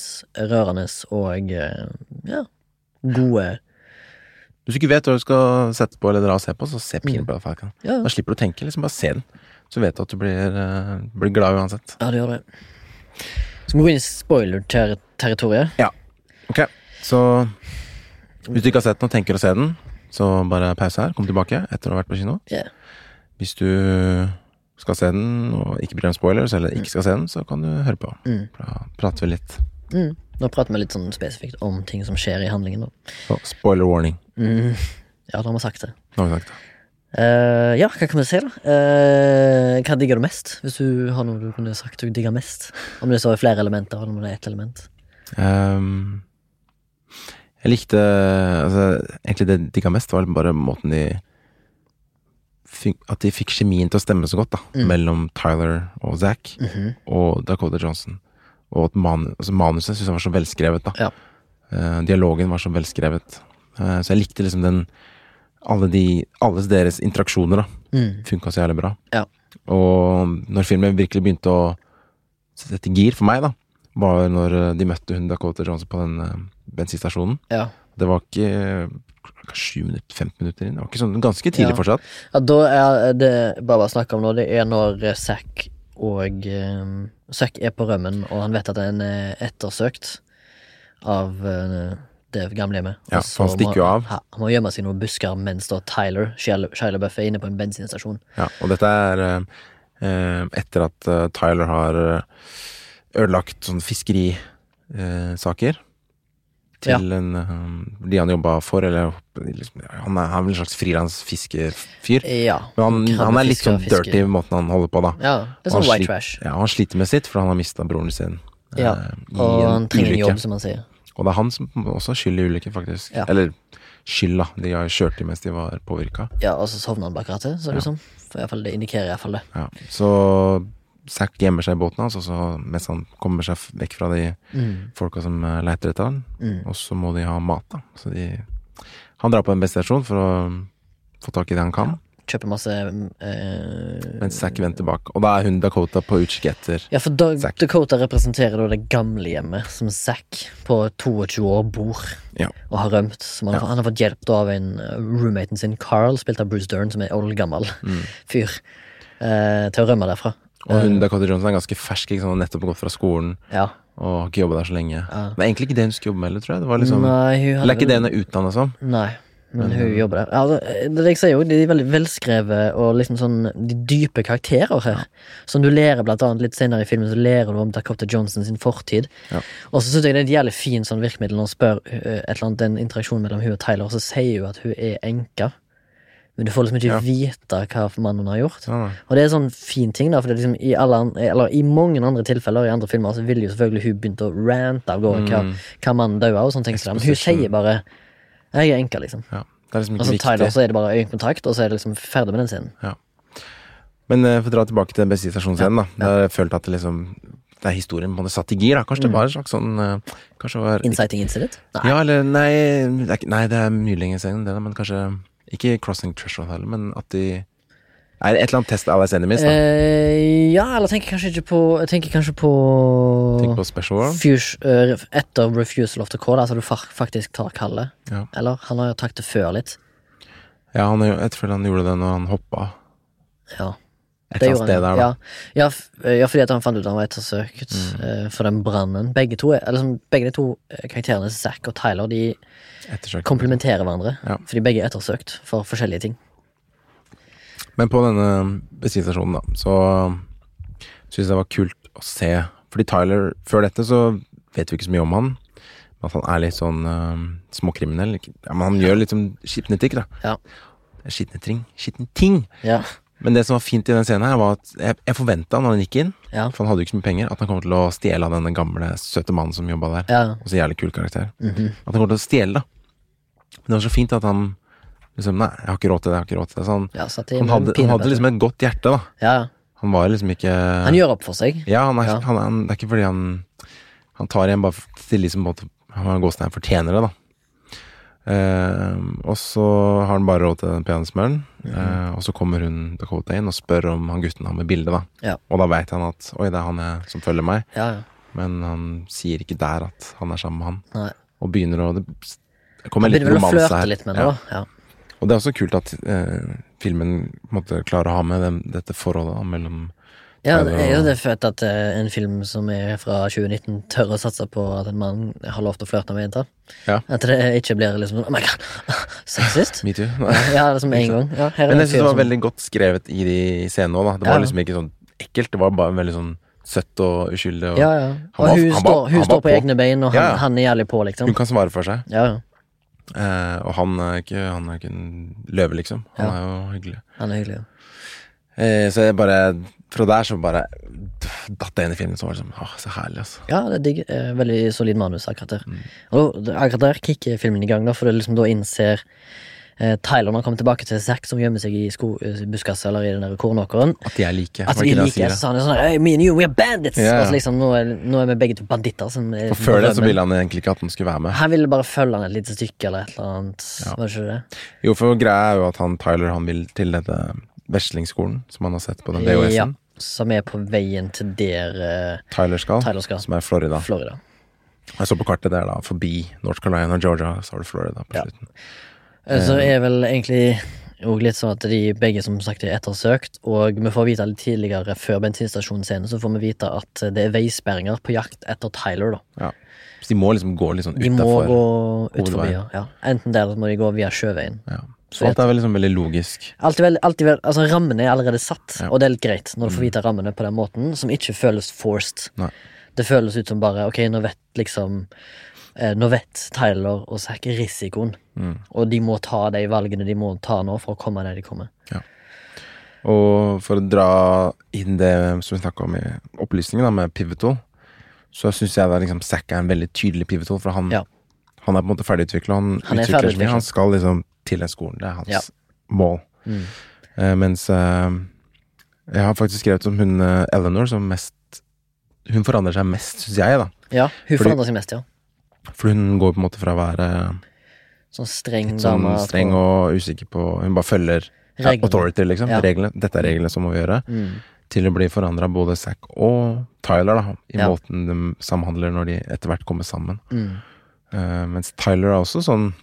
Speaker 2: rørende og eh, ja, gode
Speaker 1: Hvis du ikke vet hva du skal sette på eller dra og se på, så se Peanut Butter Falcon.
Speaker 2: Ja, Ja,
Speaker 1: Da slipper du å tenke, liksom bare se den. Så vet du at du blir, uh, blir glad uansett.
Speaker 2: ja det gjør det. Skal vi gå inn i spoiler-territoriet? Ja.
Speaker 1: Ok, så hvis du ikke har sett den og tenker å se den, så bare pause her, kom tilbake etter å ha vært på kino.
Speaker 2: Yeah.
Speaker 1: Hvis du skal se den og ikke bryr deg om spoilers, eller ikke skal se den, så kan du høre på.
Speaker 2: Mm.
Speaker 1: Da prater vi litt.
Speaker 2: Mm. Nå prater vi litt sånn spesifikt om ting som skjer i handlingen, da.
Speaker 1: Oh, spoiler warning.
Speaker 2: Mm. Ja, da har vi sagt det.
Speaker 1: Nå har vi sagt det.
Speaker 2: Uh, ja, hva kan vi si, da? Uh, hva digger du mest? Hvis du har noe du kunne sagt du digger mest. Om det så er flere elementer, eller om det er ett element.
Speaker 1: Um, Jeg likte altså, Egentlig det jeg digga mest, var bare måten de At de fikk kjemien til å stemme så godt, da.
Speaker 2: Mm.
Speaker 1: Mellom Tyler og Zack
Speaker 2: Mhm.
Speaker 1: og Dakota Johnson. Og at man, altså, manuset syns jeg var så velskrevet, da.
Speaker 2: Ja.
Speaker 1: Eh, dialogen var så velskrevet. Eh, så jeg likte liksom den Alle de Alles deres interaksjoner, da.
Speaker 2: Mm.
Speaker 1: Funka så jævlig bra.
Speaker 2: Ja.
Speaker 1: Og når filmen virkelig begynte å sette gir for meg, da, var når eh, de møtte hun Dakota Johnson på den eh, bensinstasjonen.
Speaker 2: Ja.
Speaker 1: Det var ikke sju minutter, 15 minutter inn. Det var ikke sånn ganske tidlig
Speaker 2: Ja.
Speaker 1: fortsatt.
Speaker 2: ja, da er det bare å snakke om nå, det er når Zack og um, Zack er på rømmen, og han vet at han er ettersøkt av eh, det gamlehjemmet.
Speaker 1: Ja,
Speaker 2: Og
Speaker 1: for han stikker jo
Speaker 2: må-
Speaker 1: av.
Speaker 2: Ha, han må gjemme seg i noen busker mens da Tyler, Shia Shia LaBeouf, er inne på en bensinstasjon.
Speaker 1: Ja, og dette er eh, eh, etter at eh, Tyler har eh, ødelagt sånne fiskerisaker. Til
Speaker 2: Ja.
Speaker 1: en, um, de han jobba for, eller liksom, han, er, han er vel en slags frilansfiskefyr.
Speaker 2: Ja.
Speaker 1: Men han, han er litt sånn dirty i måten han holder på, da.
Speaker 2: Ja, det er sånn white trash.
Speaker 1: Ja, han sliter med sitt, for han har mista broren sin eh,
Speaker 2: Ja,
Speaker 1: i
Speaker 2: Og han trenger en jobb, som han sier.
Speaker 1: Og det er han som også har skyld i ulykken, faktisk.
Speaker 2: Ja.
Speaker 1: Eller skylda. De har kjørt dem mens de var påvirka.
Speaker 2: Ja, og så sovner han bak rattet, så det
Speaker 1: Ja.
Speaker 2: ut som. For i hvert fall, det indikerer iallfall det.
Speaker 1: Ja. Så Zack gjemmer seg i båten hans, og så mens han kommer seg vekk fra de
Speaker 2: Mm.
Speaker 1: folka som leiter leter etter han,
Speaker 2: Mm.
Speaker 1: og så må de ha mat, da. Så de Han drar på en bensinstasjon for å få tak i det han kan,
Speaker 2: Kjøper masse eh,
Speaker 1: mens Zack venter bak. Og da er hun Dakota på utkikk etter
Speaker 2: Ja, for da,
Speaker 1: Zack.
Speaker 2: Dakota representerer da det gamlehjemmet som Zack på 22 år bor
Speaker 1: Ja.
Speaker 2: og har rømt. Som han,
Speaker 1: Ja.
Speaker 2: han har fått hjelp av en uh, roommaten sin, Carl, spilt av Bruce Dern, som er oldgammel
Speaker 1: Mm.
Speaker 2: fyr, eh, til å rømme derfra.
Speaker 1: Og hun
Speaker 2: Eh,
Speaker 1: Dakota Johnson er ganske fersk, ikke sant? Har nettopp gått fra skolen
Speaker 2: ja.
Speaker 1: og har ikke jobba der så lenge.
Speaker 2: Ja.
Speaker 1: Men egentlig ikke det hun skulle jobbe med heller, tror jeg. Det var liksom
Speaker 2: Nei, hun
Speaker 1: Eller er ikke det hun er utdanna som?
Speaker 2: Nei, men hun
Speaker 1: eh,
Speaker 2: jobber der. Altså, det jeg sier jo, de er veldig velskrevet og liksom sånn De dype karakterer her. Som du lærer blant annet litt senere i filmen, så lærer du om Dakota Johnson sin fortid.
Speaker 1: Ja.
Speaker 2: Og så syns jeg det er et jævlig fint sånn virkemiddel når hun spør eh, et eller annet, den interaksjonen mellom hun og Tyler, og så sier hun at hun er enka. Men du får liksom ikke
Speaker 1: Ja.
Speaker 2: vite hva mannen har gjort.
Speaker 1: Ja,
Speaker 2: Og det er en sånn fin ting, da, for det liksom i, alle, eller, i mange andre tilfeller i andre filmer så ville jo selvfølgelig hun begynt å rante av gårde hva,
Speaker 1: Mm.
Speaker 2: hva mannen daua, og sånne ting. Men hun sier bare 'jeg er enka', liksom.
Speaker 1: ja. Det er liksom
Speaker 2: Og
Speaker 1: ikke
Speaker 2: så Tyler,
Speaker 1: viktig.
Speaker 2: så er det bare øyekontakt, og så er det liksom ferdig med den scenen.
Speaker 1: Men uh, for å dra tilbake til den bensinstasjonsscenen, da. Der jeg følte at det liksom Det er historien på en måte satt i gir, da. Kanskje det var en slags sånn uh, Kanskje var
Speaker 2: Inciting incident? Nei.
Speaker 1: Ja, eller nei det er, nei, det er mye lenger siden det, men kanskje Ikke Crossing Threshold heller, men at de Er det et eller annet Test av Enemies, da?
Speaker 2: Eh, ja, eller tenker kanskje ikke på Jeg tenker kanskje på
Speaker 1: Tenk på Special War.
Speaker 2: Fuse, eh, Etter refusal of the call, altså du faktisk tar Kalle.
Speaker 1: Ja.
Speaker 2: Eller? Han har jo tatt det før litt.
Speaker 1: Ja, han, jeg tror han gjorde det når han hoppa
Speaker 2: Ja.
Speaker 1: Et
Speaker 2: Det
Speaker 1: eller annet sted der, da.
Speaker 2: ja. Ja, ja, fordi at han fant ut at han var ettersøkt
Speaker 1: Mm.
Speaker 2: uh, for den brannen. Begge to, eller sånn, begge de to eh, karakterene, Zack og Tyler, de komplementerer hverandre.
Speaker 1: Ja.
Speaker 2: Fordi begge er ettersøkt for forskjellige ting.
Speaker 1: Men på denne bensinstasjonen, da, så syns jeg det var kult å se Fordi Tyler, før dette så vet vi ikke så mye om han. At han er litt sånn uh, småkriminell. Ja, men han gjør litt sånn skitne ting, da.
Speaker 2: Ja.
Speaker 1: Skitne ting. Skitne ting.
Speaker 2: Ja.
Speaker 1: Men det som var fint i den scenen her, var at jeg, jeg forventa når han gikk inn,
Speaker 2: Ja.
Speaker 1: for han hadde jo ikke så mye penger, at han kom til å stjele av denne gamle, søte mannen som jobba der.
Speaker 2: ja.
Speaker 1: Og så jævlig kul karakter.
Speaker 2: mhm.
Speaker 1: At han kom til å stjele, da. Men det var så fint at han liksom Nei, jeg har ikke råd til det, jeg har ikke råd til det. Så han,
Speaker 2: ja i
Speaker 1: han, hadde, han hadde liksom et godt hjerte, da.
Speaker 2: Ja.
Speaker 1: Han var liksom ikke
Speaker 2: Han gjør opp for seg.
Speaker 1: Ja, han er,
Speaker 2: Ja.
Speaker 1: Han, han, det er ikke fordi han Han tar igjen bare til de som på en Han gåstein fortjener det, da. Eh, og så har han bare råd til den peanøttsmøren. eh, og så kommer hun Dakota inn og spør om han gutten har med bilde, da.
Speaker 2: Ja.
Speaker 1: Og da veit han at oi, det er han jeg, som følger meg.
Speaker 2: Ja, ja.
Speaker 1: Men han sier ikke der at han er sammen med han.
Speaker 2: Nei.
Speaker 1: Og begynner å Det kommer litt romanse her.
Speaker 2: litt med det,
Speaker 1: Ja.
Speaker 2: da.
Speaker 1: Og det er også kult at eh, filmen måtte klare å ha med dem, dette forholdet da, mellom
Speaker 2: Ja, det er jo det født at eh, en film som er fra 2019, tør å satse på at en mann har lov til å flørte med jenter.
Speaker 1: Ja.
Speaker 2: At det ikke blir liksom Oh my god, (laughs) sexist.
Speaker 1: metoo.
Speaker 2: Ja, det er som en gang. Ja, her er
Speaker 1: Men
Speaker 2: en
Speaker 1: jeg synes
Speaker 2: fyr
Speaker 1: det var
Speaker 2: som-
Speaker 1: veldig godt skrevet i de scenene òg, da. Det
Speaker 2: Ja.
Speaker 1: var liksom ikke sånn ekkelt, det var bare veldig sånn søtt og uskyldig. Og
Speaker 2: Ja, ja. Og
Speaker 1: var-
Speaker 2: hun,
Speaker 1: han
Speaker 2: står, hun
Speaker 1: han
Speaker 2: står på,
Speaker 1: på.
Speaker 2: egne bein, og han,
Speaker 1: Ja, ja.
Speaker 2: han er jævlig på, liksom.
Speaker 1: Hun kan svare for seg.
Speaker 2: Ja, ja.
Speaker 1: Eh, og han er ikke Han er ikke en løve, liksom. Han
Speaker 2: Ja.
Speaker 1: er jo hyggelig.
Speaker 2: Han er hyggelig. ja.
Speaker 1: Eh, så jeg bare fra der så bare datt det inn i filmen, så var det sånn Åh, så herlig, altså.
Speaker 2: Ja, det er digg. Eh, veldig solid manus akkurat der.
Speaker 1: Mm.
Speaker 2: Og akkurat der kicker filmen i gang, da, for det liksom da innser eh, Tyler når han kommer tilbake til Zack, som gjemmer seg i sko- eh, buskaset eller i den der kornåkeren.
Speaker 1: At de er like.
Speaker 2: At de er
Speaker 1: like,
Speaker 2: så han sånn hey, Me and you, we are bandits!
Speaker 1: Yeah.
Speaker 2: Og så liksom, nå er, nå er vi begge to banditter. Som er,
Speaker 1: For før det så ville han egentlig ikke at han skulle være med.
Speaker 2: Han ville bare følge han et lite stykke eller et eller annet.
Speaker 1: Ja.
Speaker 2: Var det ikke det?
Speaker 1: Jo, for greia er jo at han Tyler han vil til dette veslingskolen som han har sett på den
Speaker 2: Ja,
Speaker 1: VHS-en.
Speaker 2: som er på veien til der eh,
Speaker 1: Tyler skal,
Speaker 2: Tyler skal.
Speaker 1: som er Florida.
Speaker 2: Florida.
Speaker 1: Jeg så på kartet der, da. Forbi North Carolina og Georgia, så har du Florida på
Speaker 2: Ja.
Speaker 1: slutten.
Speaker 2: Eh, Så er vel egentlig òg litt sånn at de begge som sagt er ettersøkt, og vi får vite litt tidligere, før bensinstasjonsscenen, så får vi vite at det er veisperringer på jakt etter Tyler, da.
Speaker 1: Ja. Så de må liksom gå litt sånn
Speaker 2: De må gå ut forbi, ja. Enten der, eller så må de gå via sjøveien.
Speaker 1: Ja. Så alt er vel liksom veldig logisk.
Speaker 2: Alltid vel, alltid vel, altså Rammene er allerede satt,
Speaker 1: Ja. Mm.
Speaker 2: og det er litt greit når du får vite rammene på den måten, som ikke føles forced.
Speaker 1: Nei.
Speaker 2: Det føles ut som bare ok, nå vet liksom eh, Nå vet Tyler og Zack risikoen,
Speaker 1: Mm.
Speaker 2: og de må ta de valgene de må ta nå for å komme der de kommer.
Speaker 1: Og for å dra inn det som vi snakka om i opplysningen, da, med pivotal, så syns jeg da liksom Zack er en veldig tydelig pivotal, for han,
Speaker 2: Ja.
Speaker 1: han er på en måte ferdigutvikla. Han,
Speaker 2: Han er ferdigutviklet.
Speaker 1: Han skal liksom til den skolen. Det er hans
Speaker 2: Ja.
Speaker 1: mål.
Speaker 2: Mm.
Speaker 1: Uh, mens uh, jeg har faktisk skrevet om hun uh, Eleanor som mest Hun forandrer seg mest, syns jeg, da.
Speaker 2: Ja, hun forandrer seg mest, ja.
Speaker 1: For hun går på en måte fra å være
Speaker 2: Sånn streng
Speaker 1: sånn
Speaker 2: dame.
Speaker 1: streng og usikker på Hun bare følger ja,
Speaker 2: Reglene.
Speaker 1: authority, liksom.
Speaker 2: Ja.
Speaker 1: Reglene. Dette er reglene som må vi gjøre.
Speaker 2: Mm.
Speaker 1: Til å bli forandra både Zack og Tyler, da. I
Speaker 2: Ja.
Speaker 1: måten de samhandler når de etter hvert kommer sammen.
Speaker 2: Mm.
Speaker 1: Mens Tyler er også sånn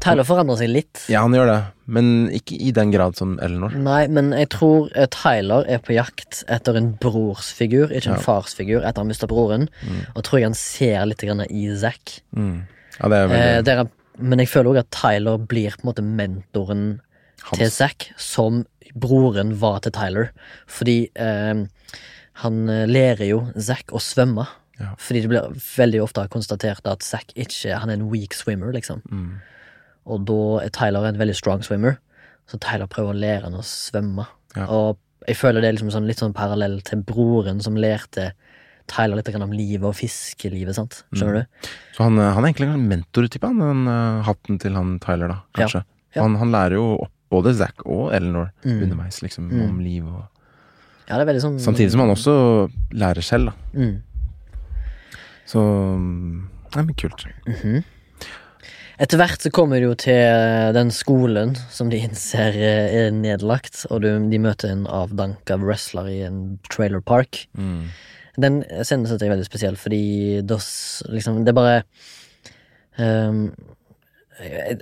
Speaker 2: Tyler forandrer seg litt.
Speaker 1: Ja, han gjør det, men ikke i den grad som Eleanor.
Speaker 2: Nei, men jeg tror eh, Tyler er på jakt etter en brorsfigur, ikke en
Speaker 1: Ja.
Speaker 2: farsfigur, etter han mista broren. Og tror jeg han ser litt grann i Zack.
Speaker 1: Mm. Ja, det er
Speaker 2: Eh,
Speaker 1: veldig
Speaker 2: der men jeg føler òg at Tyler blir på en måte mentoren
Speaker 1: hans.
Speaker 2: til Zack, som broren var til Tyler. Fordi eh, han eh, lærer jo Zack å svømme.
Speaker 1: Ja.
Speaker 2: Fordi det blir veldig ofte konstatert at Zack ikke Han er en weak swimmer, liksom.
Speaker 1: Mm.
Speaker 2: Og da er Tyler en veldig strong swimmer, så Tyler prøver å lære han å svømme.
Speaker 1: Ja.
Speaker 2: Og jeg føler det er liksom sånn, litt sånn parallell til broren som lærte Tyler litt om livet og fiskelivet, sant?
Speaker 1: Mm.
Speaker 2: Du?
Speaker 1: Så han, eh, han er egentlig en mentortype, han, den eh, hatten til han Tyler, da, kanskje.
Speaker 2: Ja.
Speaker 1: Han, han lærer jo opp både Zack og Eleanor
Speaker 2: Mm.
Speaker 1: underveis, liksom,
Speaker 2: Mm.
Speaker 1: om liv og
Speaker 2: Ja, det er sånn
Speaker 1: Samtidig som han også lærer selv, da.
Speaker 2: mm.
Speaker 1: Så Nei, men kult. Mm kult.
Speaker 2: Etter hvert så kommer du jo til den skolen som de innser eh, er nedlagt, og du, de møter en avdanka wrestler i en trailer park.
Speaker 1: Mm.
Speaker 2: Den scenen synes jeg er veldig spesiell, fordi dos, liksom Det bare um,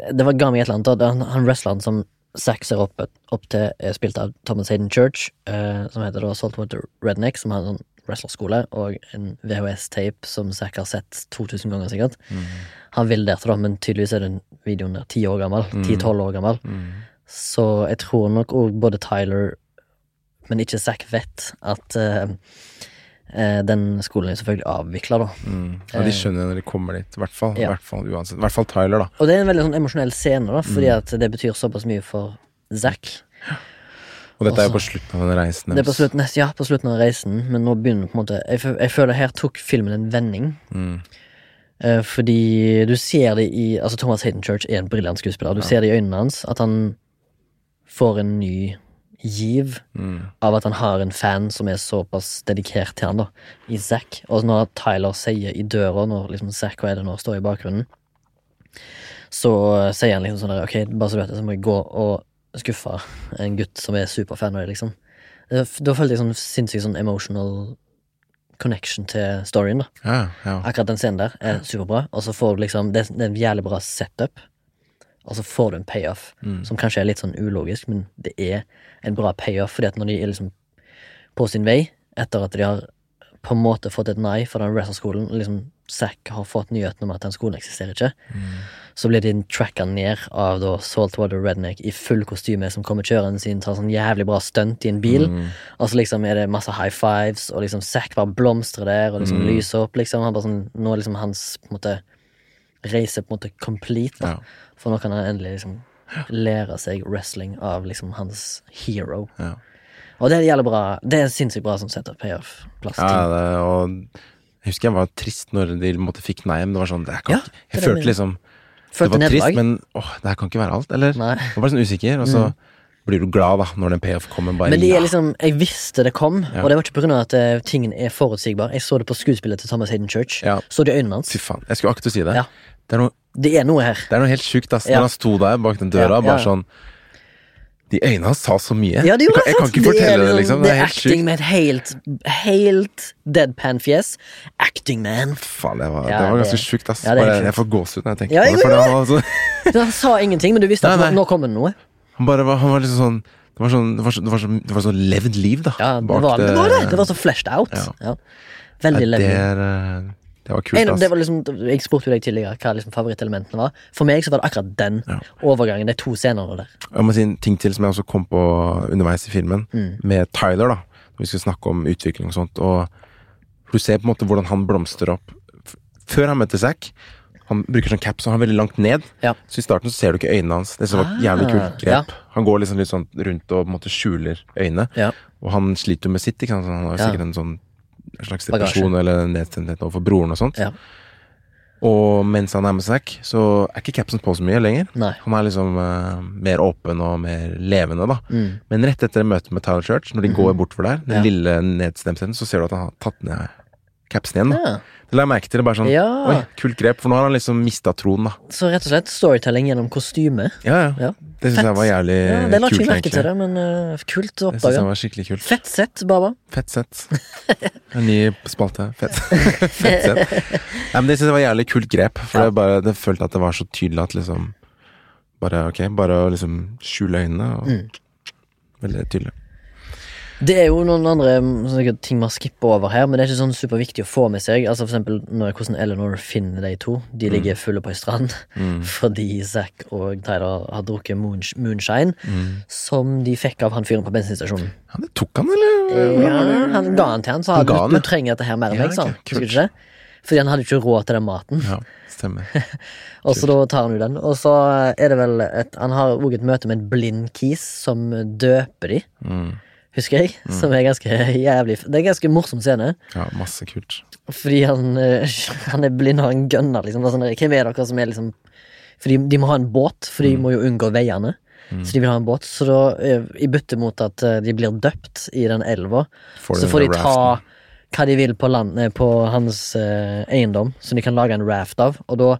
Speaker 2: Det var ga meg et eller annet. Han, han wrestleren som Zack ser opp, opp til, er spilt av Thomas Hayden Church, uh, som heter da Saltwater Redneck, som har en sånn wrestlerskole, og en VHS-tape som Zack har sett 2000 ganger, sikkert.
Speaker 1: Mm.
Speaker 2: Han vil der til da, men tydeligvis er den videoen der ti år gammel. Ti-tolv år gammel.
Speaker 1: Mm.
Speaker 2: Så jeg tror nok òg både Tyler, men ikke Zack, vet at uh, uh, den skolen er selvfølgelig avvikla, da.
Speaker 1: Mm. Og de skjønner når de kommer dit, i hvert fall.
Speaker 2: Ja.
Speaker 1: Hvert fall uansett. I hvert fall Tyler, da.
Speaker 2: Og det er en veldig sånn emosjonell scene, da, fordi
Speaker 1: Mm.
Speaker 2: at det betyr såpass mye for Zack.
Speaker 1: Og dette er jo på slutten av den reisen
Speaker 2: Det er på slutten, ja, på slutten av reisen, men nå begynner på en måte Jeg, jeg føler her tok filmen en vending.
Speaker 1: Mm.
Speaker 2: Eh, fordi du ser det i Altså Thomas Hayden Church er en briljant skuespiller. Du ser det i øynene hans at han får en ny giv
Speaker 1: Mm.
Speaker 2: av at han har en fan som er såpass dedikert til han da i Zack. Og når Tyler sier i døra, når liksom Zack og Eleanor står i bakgrunnen, så sier han liksom sånn der Ok, bare så du vet det, så må jeg gå og skuffe en gutt som er superfan av deg, liksom. Eh, Da følte jeg sånn sinnssykt sånn emotional connection til storyen, da.
Speaker 1: Ja, ja.
Speaker 2: Akkurat den scenen der er superbra, og så får du liksom Det, det er en jævlig bra setup, og så får du en payoff
Speaker 1: Mm.
Speaker 2: som kanskje er litt sånn ulogisk, men det er en bra payoff, fordi at når de er liksom på sin vei, etter at de har på en måte fått et nei fra den wrestlerskolen, liksom Zack har fått nyheten om at den skolen eksisterer ikke, så blir de tracka ned av da Saltwater Redneck i full kostyme som kommer kjørende sin, tar sånn jævlig bra stunt i en bil,
Speaker 1: Mm.
Speaker 2: og så liksom er det masse high fives, og liksom Zack bare blomstrer der, og liksom
Speaker 1: Mm.
Speaker 2: lyser opp, liksom. Han bare sånn, nå er liksom hans på en måte reise på en måte complete, da.
Speaker 1: Ja.
Speaker 2: For nå kan han endelig liksom lære seg wrestling av liksom hans hero.
Speaker 1: Ja.
Speaker 2: Og det er jævlig bra. Det er sinnssykt bra som setter payoff-plass.
Speaker 1: Ja, det, og jeg husker jeg var trist når de måtte fikk nei, men det var sånn det kan
Speaker 2: Ja,
Speaker 1: Jeg følte
Speaker 2: jeg
Speaker 1: liksom Det
Speaker 2: Følte
Speaker 1: var trist, men åh, det her kan ikke være alt, eller?
Speaker 2: Nei.
Speaker 1: Jeg var bare sånn usikker, og så blir du glad da når den payoff kommer. Bare
Speaker 2: Men det er liksom, jeg visste det kom,
Speaker 1: Ja.
Speaker 2: og det var ikke pga. at uh, tingen er forutsigbar. Jeg så det på skuespillet til Thomas Hayden Church.
Speaker 1: Ja.
Speaker 2: Så det i øynene hans.
Speaker 1: Fy faen, jeg skulle akkurat si det.
Speaker 2: Ja.
Speaker 1: Det, er noe,
Speaker 2: Det er noe her.
Speaker 1: det er noe helt sjukt, ass.
Speaker 2: Ja.
Speaker 1: Når han sto der bak den døra,
Speaker 2: Ja, ja,
Speaker 1: bare sånn De øynene hans sa så mye.
Speaker 2: Ja, det
Speaker 1: jeg, kan, jeg kan ikke fortelle det, liksom.
Speaker 2: Det er
Speaker 1: helt
Speaker 2: acting
Speaker 1: sykt.
Speaker 2: med et helt, helt deadpan-fjes. Acting man.
Speaker 1: Faen, det var,
Speaker 2: Ja,
Speaker 1: det var ganske
Speaker 2: det-
Speaker 1: sjukt, ass.
Speaker 2: ja,
Speaker 1: bare, jeg får gåsehud når jeg tenker
Speaker 2: Ja,
Speaker 1: på
Speaker 2: jeg
Speaker 1: det. For det var så, (laughs)
Speaker 2: Han sa ingenting, men du visste at
Speaker 1: Nei, nei.
Speaker 2: nå, kommer det noe.
Speaker 1: han bare var, han var liksom sånn det var sånn Det var så, det var så, det var så levd liv, da.
Speaker 2: Ja, det var det. Det. var så fleshed out.
Speaker 1: Ja.
Speaker 2: Ja. Veldig
Speaker 1: det, er, eh, det var kult,
Speaker 2: En, det var liksom, jeg spurte jo deg tidligere hva liksom favorittelementene var. For meg så var det akkurat den
Speaker 1: Ja.
Speaker 2: overgangen. De to scenene der.
Speaker 1: Jeg må si en ting til som jeg også kom på underveis i filmen,
Speaker 2: Mm.
Speaker 1: med Tyler, da. Når vi skal snakke om utvikling og sånt. Og du ser på en måte hvordan han blomstrer opp. Før han møter Zack, han bruker sånn caps, og han er veldig langt ned.
Speaker 2: Ja.
Speaker 1: Så i starten så ser du ikke øynene hans. Det som var et jævlig kult
Speaker 2: grep.
Speaker 1: grep. Han går liksom litt sånn rundt og på en måte skjuler øynene.
Speaker 2: Ja.
Speaker 1: Og han sliter jo med sitt, ikke sant. Han har jo
Speaker 2: Ja.
Speaker 1: sikkert en sånn en slags depresjon eller nedstemthet overfor broren og sånt.
Speaker 2: Ja.
Speaker 1: Og mens han er med Zack, så er ikke capsen på så mye lenger.
Speaker 2: Nei.
Speaker 1: Han er liksom uh, mer åpen og mer levende, da.
Speaker 2: Mm.
Speaker 1: Men rett etter møtet med Tyler Church, når de går bortover der, den
Speaker 2: Ja.
Speaker 1: lille nedstemtheten, så ser du at han har tatt ned capsen igjen. da
Speaker 2: Ja.
Speaker 1: Det la jeg merke til. det Bare sånn
Speaker 2: Ja.
Speaker 1: Oi, kult grep. For nå har han liksom mista troen, da.
Speaker 2: Så rett og slett storytelling gjennom kostyme.
Speaker 1: Ja, ja.
Speaker 2: Ja.
Speaker 1: Det syns jeg var jævlig
Speaker 2: Ja, det
Speaker 1: kult,
Speaker 2: ikke merke til det, men uh, kult å
Speaker 1: Det synes jeg var skikkelig kult.
Speaker 2: Fett sett, Baba.
Speaker 1: Fett sett. (laughs) En ny spalte. Fett. (laughs) Fett sett. Nei, men det syns jeg var jævlig kult grep. For det, bare, det følte at det var så tydelig at liksom Bare ok, bare å liksom skjule øynene. Og,
Speaker 2: Mm.
Speaker 1: Veldig tydelig.
Speaker 2: Det er jo noen andre mm, sikkert ting man skipper over her, men det er ikke sånn superviktig å få med seg. Altså For eksempel når, hvordan Eleanor finner de to. De
Speaker 1: Mm.
Speaker 2: ligger fulle på ei strand (laughs) fordi Zack og Tyler har drukket moonsh- moonshine,
Speaker 1: Mm.
Speaker 2: som de fikk av han fyren på bensinstasjonen.
Speaker 1: Ja, det tok han, eller?
Speaker 2: Ja, han ga han til han, sa
Speaker 1: Han
Speaker 2: du, du trenger dette her mer enn meg, sa han. ikke? Fordi han hadde ikke råd til den maten.
Speaker 1: Ja, stemmer. (laughs)
Speaker 2: Og så da tar han jo den. Og så er det vel et Han har òg et møte med en blind kis som døper de,
Speaker 1: Mm.
Speaker 2: Husker jeg. Som er ganske jævlig Det er en ganske morsom scene.
Speaker 1: Ja, masse kult.
Speaker 2: Fordi han, eh, (laughs) han er blind og han gønner liksom. Sånn, Hvem er dere som er liksom Fordi de må ha en båt, for de må jo unngå veiene. Så de vil ha en båt. Så da, eh, i bytte mot at eh, de blir døpt i den elva, så får de ta hva de vil på, land, på hans eh, eiendom, som de kan lage en raft av. Og da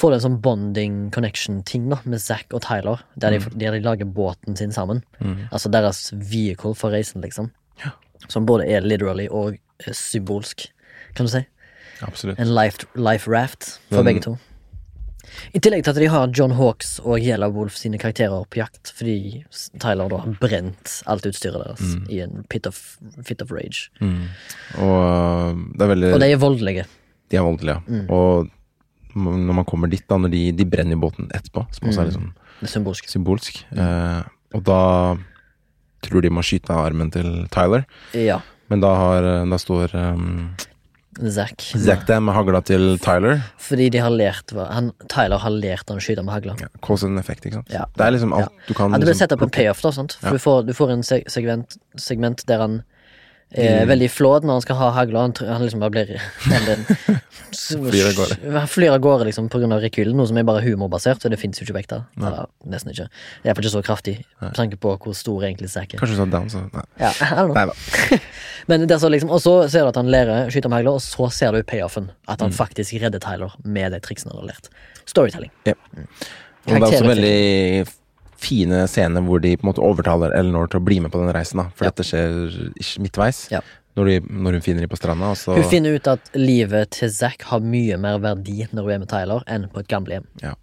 Speaker 2: får du en sånn bonding connection-ting da med Zack og Tyler, der de, der de lager båten sin sammen. Altså deres vehicle for reisen, liksom. Som både er literally og eh, symbolsk, kan du si.
Speaker 1: Absolutt.
Speaker 2: En life, life raft for
Speaker 1: Men-
Speaker 2: begge to. I tillegg til at de har John Hawks og Yellow Wolf sine karakterer på jakt, fordi Tyler da har brent alt utstyret deres i en pit of, fit of rage.
Speaker 1: Og øh, det er veldig
Speaker 2: Og de er voldelige.
Speaker 1: De er voldelige, ja. Og når man kommer dit, da, når de, de brenner båten etterpå, som også er
Speaker 2: er symbolsk.
Speaker 1: symbolsk, eh, og da tror de må skyte av armen til Tyler,
Speaker 2: Ja.
Speaker 1: men da, har, da står um,
Speaker 2: Zack.
Speaker 1: Zack der med hagla til Tyler.
Speaker 2: Fordi de har lært hva- han, Tyler har lært han å skyte med hagla.
Speaker 1: Ja, cause and effect, ikke sant.
Speaker 2: Ja.
Speaker 1: Det er liksom alt du kan
Speaker 2: Ja, det blir
Speaker 1: liksom
Speaker 2: sett opp en payoff, da. Sant? For du, får, du får en seg segment, segment der han er veldig flåd når han skal ha hagla. Han, han liksom bare blir (laughs) den,
Speaker 1: Flyr av gårde.
Speaker 2: Flyr av gårde liksom pga. rekylen, noe som er bare humorbasert. Og det fins jo ikke på ekte. Eller nesten ikke. Det er iallfall ikke så kraftig, med tanke på hvor stor egentlig Zack er.
Speaker 1: Kanskje du down, så nei.
Speaker 2: Ja.
Speaker 1: Nei. (laughs)
Speaker 2: Men det er så liksom, og så ser du at han lærer skyte med hagla, og så ser du payoffen. At
Speaker 1: Mm.
Speaker 2: han faktisk redder Tyler med de triksene han har lært. Storytelling.
Speaker 1: Ja. Og det er også veldig fine scener hvor de på en måte overtaler Eleanor til å bli med på den reisen, da. For
Speaker 2: Ja.
Speaker 1: dette skjer midtveis.
Speaker 2: Ja.
Speaker 1: Når, de, når hun finner dem på stranda, og så
Speaker 2: Hun finner ut at livet til Zack har mye mer verdi når hun er med Tyler, enn på et gamlehjem.
Speaker 1: ja.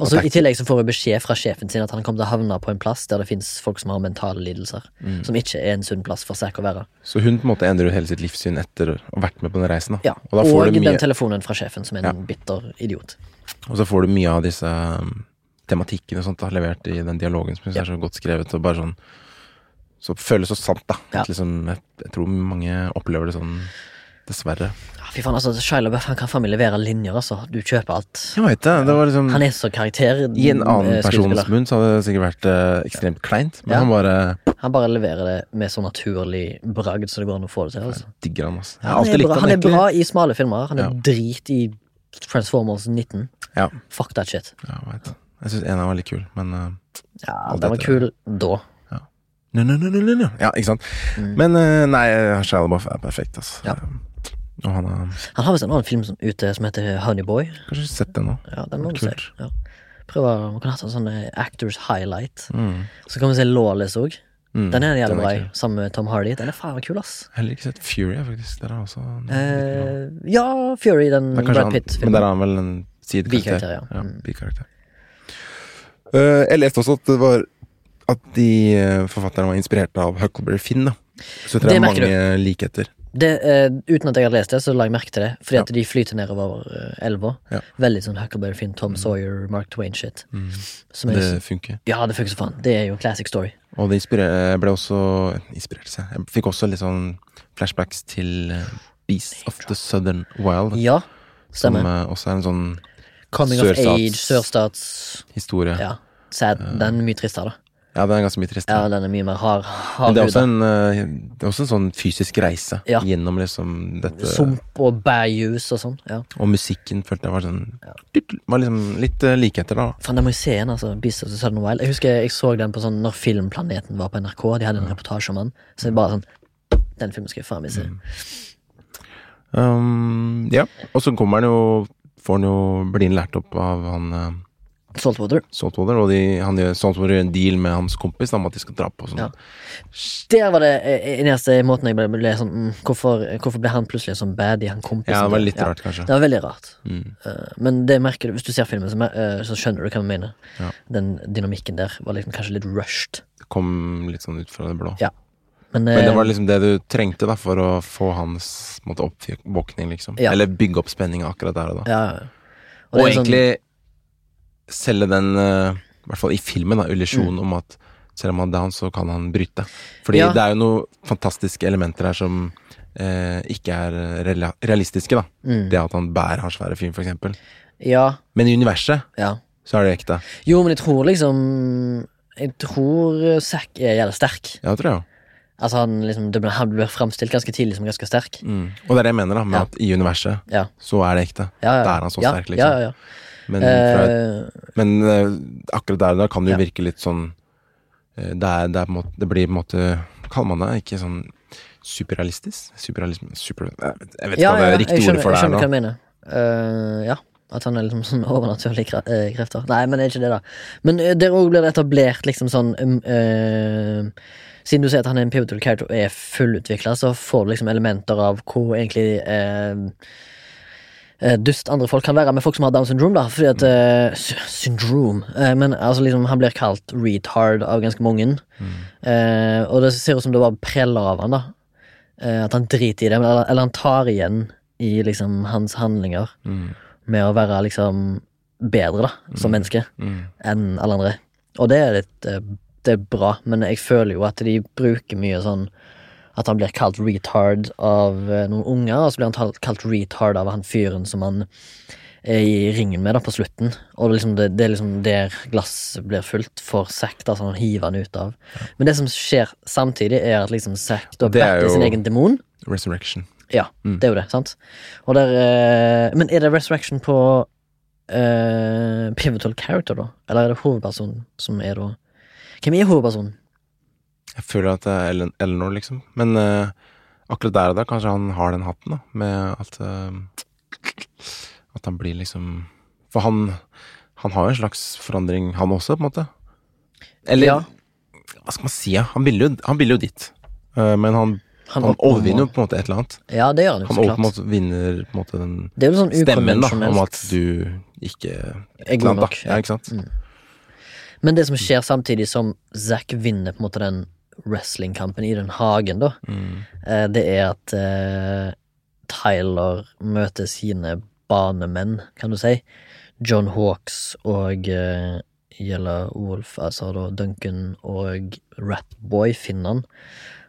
Speaker 2: Og så I tillegg så får hun beskjed fra sjefen sin at han kommer til å havne på en plass der det fins folk som har mentale lidelser.
Speaker 1: Mm.
Speaker 2: Som ikke er en sunn plass for Zack å være.
Speaker 1: Så hun på en måte endrer hele sitt livssyn etter å ha vært med på den reisen. Da.
Speaker 2: Ja,
Speaker 1: Og, da
Speaker 2: Og,
Speaker 1: du mye,
Speaker 2: den telefonen fra sjefen, som er en
Speaker 1: Ja.
Speaker 2: bitter idiot.
Speaker 1: og så får du mye av disse um, tematikkene og sånt da, levert i den dialogen som jeg er så godt skrevet. Og bare sånn Så føles så sant, da.
Speaker 2: Ja.
Speaker 1: Liksom, jeg, jeg tror mange opplever det sånn, dessverre.
Speaker 2: Ja, Fy faen, altså, Shia LaBeouf han kan faen meg levere linjer, altså. Du kjøper alt.
Speaker 1: Jeg vet det. Det var liksom
Speaker 2: Han er så karakter.
Speaker 1: I en annen
Speaker 2: eh,
Speaker 1: persons munn så hadde det sikkert vært eh, ekstremt kleint, men
Speaker 2: Ja.
Speaker 1: han bare
Speaker 2: Han bare leverer det med så naturlig bragd så det går an å få det til. Altså.
Speaker 1: digger han, altså. Jeg har
Speaker 2: Han,
Speaker 1: alltid likt
Speaker 2: bra,
Speaker 1: han,
Speaker 2: han er bra i smale filmer. Han er
Speaker 1: Ja.
Speaker 2: drit i Transformers 19.
Speaker 1: Ja,
Speaker 2: Fuck that shit.
Speaker 1: ja, jeg vet. Jeg syns en var litt kul, men uh,
Speaker 2: Ja, den var kul da.
Speaker 1: no, no, no, no, no, no. Ja, ikke sant.
Speaker 2: Mm.
Speaker 1: Men uh, nei, Shia LaBeouf er perfekt, altså.
Speaker 2: Ja.
Speaker 1: Og han har
Speaker 2: Han har visst en annen film som, ute som heter Honeyboy.
Speaker 1: kanskje sett den nå.
Speaker 2: Ja, den må du se.
Speaker 1: Kult.
Speaker 2: å Prøve, Man kan ha en sånn eh, Actors Highlight.
Speaker 1: Mm.
Speaker 2: Så kan vi se Lawless òg.
Speaker 1: Mm.
Speaker 2: Den er jævlig bra, sammen med Tom Hardy. Den er faen kul, ass.
Speaker 1: Heller ikke sett Fury, faktisk. Der er også
Speaker 2: Eh, ja, Fury, den
Speaker 1: er
Speaker 2: Brad Pitt-filmen.
Speaker 1: Men der er han vel en sidekarakter.
Speaker 2: Bikarakter, ja.
Speaker 1: ja
Speaker 2: Mm.
Speaker 1: bikarakter. Eh, jeg leste også at det var At de eh, forfatterne var inspirert av Huckleberry Finn. da Så jeg tror
Speaker 2: Det
Speaker 1: er
Speaker 2: mange
Speaker 1: mange likheter.
Speaker 2: Det, uh, uten at jeg hadde lest det, så la jeg merke til det. Fordi at de flyter nedover uh, elva.
Speaker 1: Ja.
Speaker 2: Veldig sånn Huckleberry Finn, Tom Sawyer, Mark Twain-shit. Som er,
Speaker 1: Det funker.
Speaker 2: Ja, det funker så faen. Det er jo classic story.
Speaker 1: Og det ble også inspirert seg. Jeg fikk også litt sånn flashbacks til Beast of the Southern Wild.
Speaker 2: Ja,
Speaker 1: som
Speaker 2: stemmer.
Speaker 1: eh, også er en sånn
Speaker 2: Coming of
Speaker 1: sørstats-
Speaker 2: age, sørstats
Speaker 1: historie. Ja,
Speaker 2: Ja. er Den mye tristere, da.
Speaker 1: den er ganske mye trist.
Speaker 2: Ja, den er mye mer hard. hard
Speaker 1: Men det er, også en, eh, det er også en sånn fysisk reise
Speaker 2: Ja.
Speaker 1: gjennom liksom dette
Speaker 2: Sump og bærjus og sånn. Ja.
Speaker 1: Og musikken følte jeg var sånn Var liksom litt uh, likheter, da.
Speaker 2: Faen, den må jeg se igjen, altså. Beast of the Southern Wild. Jeg husker jeg så den på sånn når Filmplaneten var på NRK. De hadde en reportasje om den. Så jeg bare sånn Den filmen skal jeg faen meg se.
Speaker 1: Mm. Um, ja. Og så kommer han jo Får han jo Blir han lært opp av han uh,
Speaker 2: Saltwater.
Speaker 1: Saltwater, og de, han gjør Saltwater gjør en deal med hans kompis om at de skal dra på sånn
Speaker 2: Ja. Der var det eh, eneste måten jeg ble, ble sånn mm, hvorfor, hvorfor ble han plutselig en sånn baddie, han kompisen?
Speaker 1: Ja, det var litt
Speaker 2: Ja,
Speaker 1: rart, kanskje.
Speaker 2: Det var veldig rart.
Speaker 1: Mm.
Speaker 2: Uh, men det merker du hvis du ser filmen, så, eh, så skjønner du hva jeg mener.
Speaker 1: Ja.
Speaker 2: Den dynamikken der var liksom kanskje litt rushed.
Speaker 1: Det kom litt sånn ut fra det blå.
Speaker 2: Ja. Men,
Speaker 1: Men det var liksom det du trengte da for å få hans måte, oppvåkning, liksom.
Speaker 2: Ja.
Speaker 1: Eller bygge opp spenninga akkurat der og da.
Speaker 2: ja,
Speaker 1: Og,
Speaker 2: Og, sånn-
Speaker 1: egentlig selge den, eh, i hvert fall i filmen, da, illusjonen om at selv om han er down, så kan han bryte. Fordi
Speaker 2: Mm. Ja.
Speaker 1: det er jo noen fantastiske elementer her som eh, ikke er realistiske, da.
Speaker 2: mm,
Speaker 1: Det at han bærer har svære film, eksempel.
Speaker 2: Ja,
Speaker 1: Men i universet
Speaker 2: ja.
Speaker 1: så er det ekte.
Speaker 2: Jo, men jeg tror liksom Jeg tror Zack er jævlig sterk.
Speaker 1: Ja, tror jeg òg.
Speaker 2: Altså han liksom det ble, Han blir framstilt ganske tidlig som ganske sterk.
Speaker 1: Mm. Og det er det jeg mener, da, med
Speaker 2: Ja.
Speaker 1: at i universet
Speaker 2: Ja.
Speaker 1: så er det ekte.
Speaker 2: Ja, ja.
Speaker 1: Da er han så sterk, liksom.
Speaker 2: Ja, ja, ja.
Speaker 1: Men, fra,
Speaker 2: Eh,
Speaker 1: men eh, akkurat der og da kan det jo
Speaker 2: Ja.
Speaker 1: virke litt sånn eh, det, er, det, er på måte, det blir på en måte Kaller man det ikke sånn superrealistisk? Superrealisme super, Jeg vet, jeg ikke
Speaker 2: ja,
Speaker 1: hva det
Speaker 2: ja,
Speaker 1: er
Speaker 2: jeg
Speaker 1: riktig
Speaker 2: skjønner,
Speaker 1: ord for
Speaker 2: jeg
Speaker 1: det her
Speaker 2: skjønner hva
Speaker 1: nå.
Speaker 2: du mener. Uh, ja. At han er liksom sånn overnaturlige krefter. Nei, men det er ikke det, da. Men der òg blir det etablert liksom sånn eh, Siden du sier at han er en pivotal character og er fullutvikla, så får du liksom elementer av hvor egentlig eh, dust andre folk kan være med folk som har Down syndrome, da. Fordi at eh, sy- Syndrome. Uh, men altså liksom, han blir kalt retard av ganske mange. Eh, og det ser ut som det var preller av han, da. Eh, at han driter i det, eller, eller han tar igjen i liksom hans handlinger
Speaker 1: Mm,
Speaker 2: med å være liksom bedre, da, som menneske,
Speaker 1: mm,
Speaker 2: enn alle andre. Og det er litt eh, Det er bra, men jeg føler jo at de bruker mye sånn At han blir kalt retard av eh, noen unger, og så blir han kalt retard av han fyren som han er i ringen med da på slutten. Og liksom, det, det er liksom der glasset blir fullt for Zack, som han hiver han ut av. Men det som skjer samtidig, er at liksom Zack da
Speaker 1: er
Speaker 2: sin egen demon.
Speaker 1: Resurrection.
Speaker 2: Ja,
Speaker 1: Mm.
Speaker 2: det er jo det, sant? Der, eh, men er det resurrection på eh, pivotal character, da? Eller er det hovedpersonen som er da Hvem er hovedpersonen?
Speaker 1: Jeg føler at det er Eleanor, liksom. Men uh, akkurat der og da kanskje han har den hatten, da, med at uh, At han blir liksom For han Han har jo en slags forandring, han også, på en måte. Eller
Speaker 2: Ja.
Speaker 1: hva skal man si, ja? Han ville jo, han ville jo dit. Uh, men han, han,
Speaker 2: han
Speaker 1: overvinner jo på en måte et eller annet.
Speaker 2: Ja, det gjør han jo,
Speaker 1: Han
Speaker 2: så klart.
Speaker 1: måte vinner på en måte den
Speaker 2: sånn
Speaker 1: stemmen da, om at du ikke
Speaker 2: Er god nok. Ja,
Speaker 1: ikke sant?
Speaker 2: Mm. Men det som skjer samtidig som Zack vinner på en måte den wrestlingkampen i den hagen, da,
Speaker 1: Mm.
Speaker 2: eh, det er at eh, Tyler møter sine banemenn, kan du si. John Hawks og uh, Yellow Wolf, altså da Duncan og Ratboy finner han.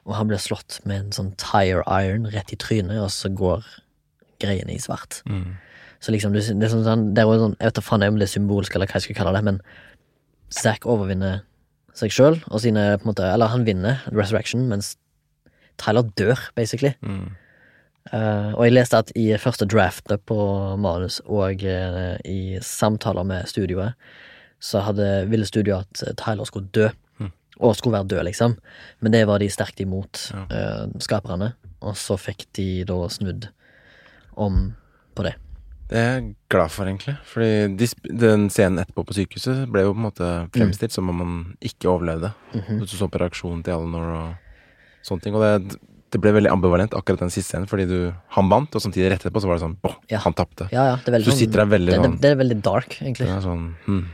Speaker 2: Og han blir slått med en sånn tire iron rett i trynet, og så går greiene i svart.
Speaker 1: Mm.
Speaker 2: Så liksom, det, det er sånn, sånn, det er sånn Jeg vet da faen om det er symbolsk, eller hva jeg skal kalle det, men Zack overvinner seg sjøl og sine på en måte Eller han vinner Resurrection, mens Tyler dør, basically.
Speaker 1: Mm.
Speaker 2: Uh, og jeg leste at i første draftet på manus og uh, i samtaler med studioet, så hadde, ville studioet at Tyler skulle dø.
Speaker 1: Mm.
Speaker 2: Og skulle være død, liksom. Men det var de sterkt imot,
Speaker 1: Ja.
Speaker 2: uh, skaperne. Og så fikk de da snudd om på det.
Speaker 1: Det er jeg glad for, egentlig. Fordi de, den scenen etterpå på sykehuset ble jo på en måte fremstilt som om man ikke overlevde.
Speaker 2: Mhm.
Speaker 1: Du så på reaksjonen til Eleanor og sånne ting. Og det, det ble veldig ambivalent, akkurat den siste scenen, fordi du, han vant, og samtidig rett etterpå så var det sånn boh,
Speaker 2: Ja.
Speaker 1: han tapte.
Speaker 2: Ja, ja, det er veldig
Speaker 1: Så du sitter der veldig
Speaker 2: det,
Speaker 1: sånn
Speaker 2: det er veldig dark, egentlig.
Speaker 1: Det er sånn hmm.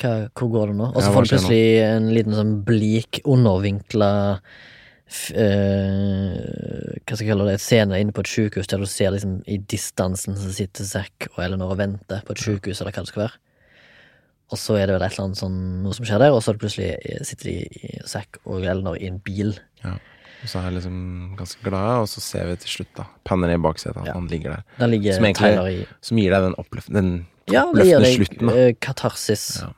Speaker 2: Hva, hvor går det nå? Og så får du plutselig en liten sånn blik, undervinkla Hva skal jeg kalle det? Et scene inne på et sykehus der du ser liksom i distansen så sitter Zack og Eleanor og venter på et sykehus, eller hva det skal være. Og så er det vel et eller annet sånn noe som skjer der, og så plutselig eh, sitter de i Zack og Eleanor i en bil. Ja.
Speaker 1: Og så er jeg liksom ganske glad, og så ser vi til slutt, da. Panner i baksetet, at
Speaker 2: Ja.
Speaker 1: han ligger der.
Speaker 2: Der ligger
Speaker 1: Som egentlig-
Speaker 2: i
Speaker 1: Som gir deg den, oppløf den
Speaker 2: Ja, det gir deg
Speaker 1: slutten, da.
Speaker 2: eh, katarsis
Speaker 1: Ja.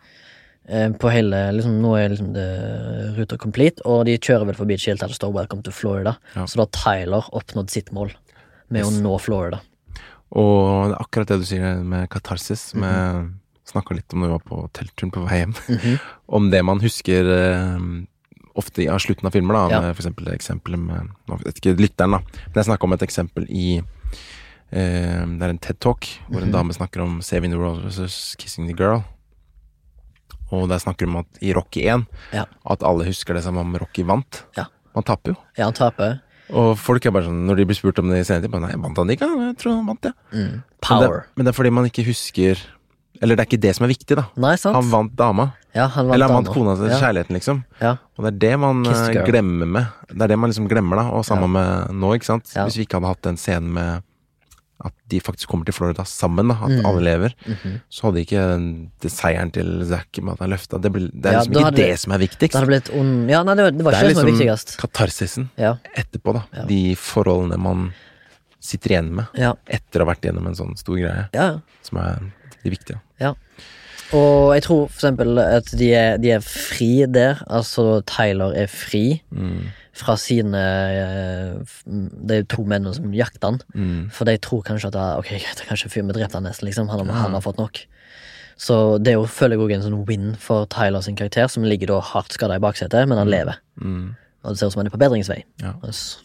Speaker 2: Eh, på hele liksom, Nå er liksom det ruta complete, og de kjører vel forbi et skilt der det står 'Welcome to Florida'.
Speaker 1: Ja.
Speaker 2: Så da har Tyler oppnådd sitt mål med
Speaker 1: Yes.
Speaker 2: å nå Florida.
Speaker 1: Og det er akkurat det du sier med katarsis.
Speaker 2: Mhm.
Speaker 1: Med Snakka litt om når vi var på teltturen på vei hjem.
Speaker 2: Mhm. (laughs)
Speaker 1: Om det man husker eh, ofte i- av slutten av filmer, da.
Speaker 2: Ja.
Speaker 1: Med for eksempel eksempelet med Nå vet ikke lytteren, da. Men jeg snakka om et eksempel i eh, Det er en TED Talk hvor en
Speaker 2: Mhm.
Speaker 1: dame snakker om 'Saving the World versus Kissing the Girl'. Og der snakker de om at i Rocky 1
Speaker 2: Ja.
Speaker 1: at alle husker det som om Rocky vant.
Speaker 2: Ja.
Speaker 1: Man taper jo.
Speaker 2: Ja, han taper.
Speaker 1: Og folk er bare sånn, når de blir spurt om det i senere tid, bare nei, vant han ikke? Jeg tror han vant, ja.
Speaker 2: Mm.
Speaker 1: Men det,
Speaker 2: Power.
Speaker 1: men det er fordi man ikke husker Eller det er ikke det som er viktig, da.
Speaker 2: Nei, sant?
Speaker 1: Han vant dama.
Speaker 2: ja, han vant
Speaker 1: eller han vant
Speaker 2: dama.
Speaker 1: kona til
Speaker 2: ja.
Speaker 1: kjærligheten, liksom.
Speaker 2: Ja.
Speaker 1: Og det er det man eh, glemmer med. Det er det man liksom glemmer, da. Og
Speaker 2: sammen
Speaker 1: med nå, ikke sant.
Speaker 2: Ja.
Speaker 1: Hvis vi ikke hadde hatt den scenen med at de faktisk kommer til Florida sammen, da. At
Speaker 2: Mm.
Speaker 1: alle lever.
Speaker 2: Mhm.
Speaker 1: Så hadde ikke det seieren til Zack med at han løfta Det, ble, det er
Speaker 2: Ja,
Speaker 1: liksom ikke det
Speaker 2: det-
Speaker 1: som er
Speaker 2: Det
Speaker 1: viktigst.
Speaker 2: Det, ond Ja, nei, det var, det
Speaker 1: Det
Speaker 2: ikke
Speaker 1: er
Speaker 2: det som var
Speaker 1: liksom
Speaker 2: viktigst.
Speaker 1: katarsisen
Speaker 2: Ja.
Speaker 1: etterpå, da.
Speaker 2: Ja.
Speaker 1: De forholdene man sitter igjen med
Speaker 2: Ja.
Speaker 1: etter å ha vært gjennom en sånn stor greie,
Speaker 2: ja.
Speaker 1: som er de viktige.
Speaker 2: Og jeg tror for eksempel at de er, de er fri der. Altså Tyler er fri
Speaker 1: Mm.
Speaker 2: Fra sine Det er De er to mennene som jakter han.
Speaker 1: Mm.
Speaker 2: For de tror kanskje at ah, Ok, greit, kanskje fyren vi drepte han nesten, liksom. Han, har-
Speaker 1: Ja.
Speaker 2: han har fått nok. Så det er jo, føler jeg også en sånn win for Tyler sin karakter, som ligger da hardt skada i baksetet, men han lever.
Speaker 1: Mm.
Speaker 2: Og det ser ut som han er på bedringsvei.
Speaker 1: Ja.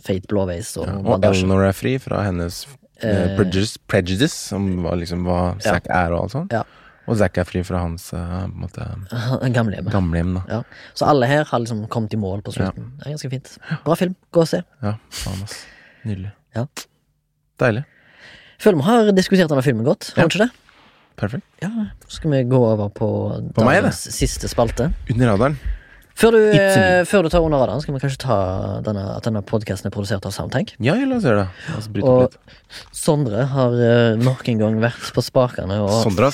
Speaker 2: Feit blåveis og
Speaker 1: Ja. Og. Eleanor er fri fra hennes eh,
Speaker 2: Eh,
Speaker 1: prejudice, prejudice, som var liksom hva
Speaker 2: Ja.
Speaker 1: Zack er og alt sånt.
Speaker 2: Ja.
Speaker 1: Og Zack er fri fra hans eh, (laughs)
Speaker 2: Gamlehjemmet.
Speaker 1: gamlehjem, da.
Speaker 2: Ja. Så alle her har liksom kommet i mål på slutten. Det er ganske fint. Bra film. Gå og se.
Speaker 1: Ja, faen, ass. Nydelig.
Speaker 2: Ja.
Speaker 1: Deilig.
Speaker 2: Føler vi har diskutert denne filmen godt. Har
Speaker 1: Ja.
Speaker 2: vi ikke det?
Speaker 1: Perfekt.
Speaker 2: Ja, så skal vi gå over på,
Speaker 1: På meg,
Speaker 2: dagens siste spalte.
Speaker 1: Under radaren.
Speaker 2: Før du, eh, før du tar under radaren, skal vi kanskje ta denne, at denne podkasten er produsert av Soundtank.
Speaker 1: Ja, la oss gjøre det. Bryte
Speaker 2: Og
Speaker 1: litt.
Speaker 2: Sondre har uh, nok en gang vært på spakene, og
Speaker 1: Sondre,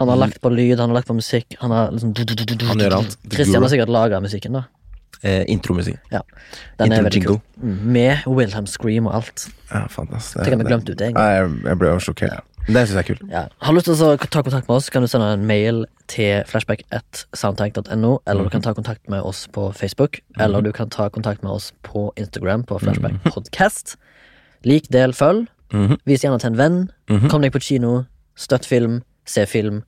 Speaker 2: han har lagt på lyd, han har lagt på musikk. Han har liksom
Speaker 1: Han gjør alt.
Speaker 2: Christian har sikkert laga musikken, da.
Speaker 1: Eh, Intromusikk.
Speaker 2: Den er
Speaker 1: Intro
Speaker 2: veldig kul.
Speaker 1: jingle.
Speaker 2: Mm, Med Wilhelm Scream og alt.
Speaker 1: Ja, fantastisk.
Speaker 2: Tenk at vi glemte ut det en gang.
Speaker 1: Jeg, jeg ble jo sjokkert. Det syns jeg er kult.
Speaker 2: Ja. Har du lyst til å ta kontakt med oss, kan du sende en mail til flashback1soundtank.no, eller du kan ta kontakt med oss på Facebook, eller du kan ta kontakt med oss på Instagram på flashbackpodcast. Lik, del, følg.
Speaker 1: Mhm.
Speaker 2: Vis gjerne til en venn.
Speaker 1: Mhm.
Speaker 2: Kom deg på kino. Støtt film. Se film.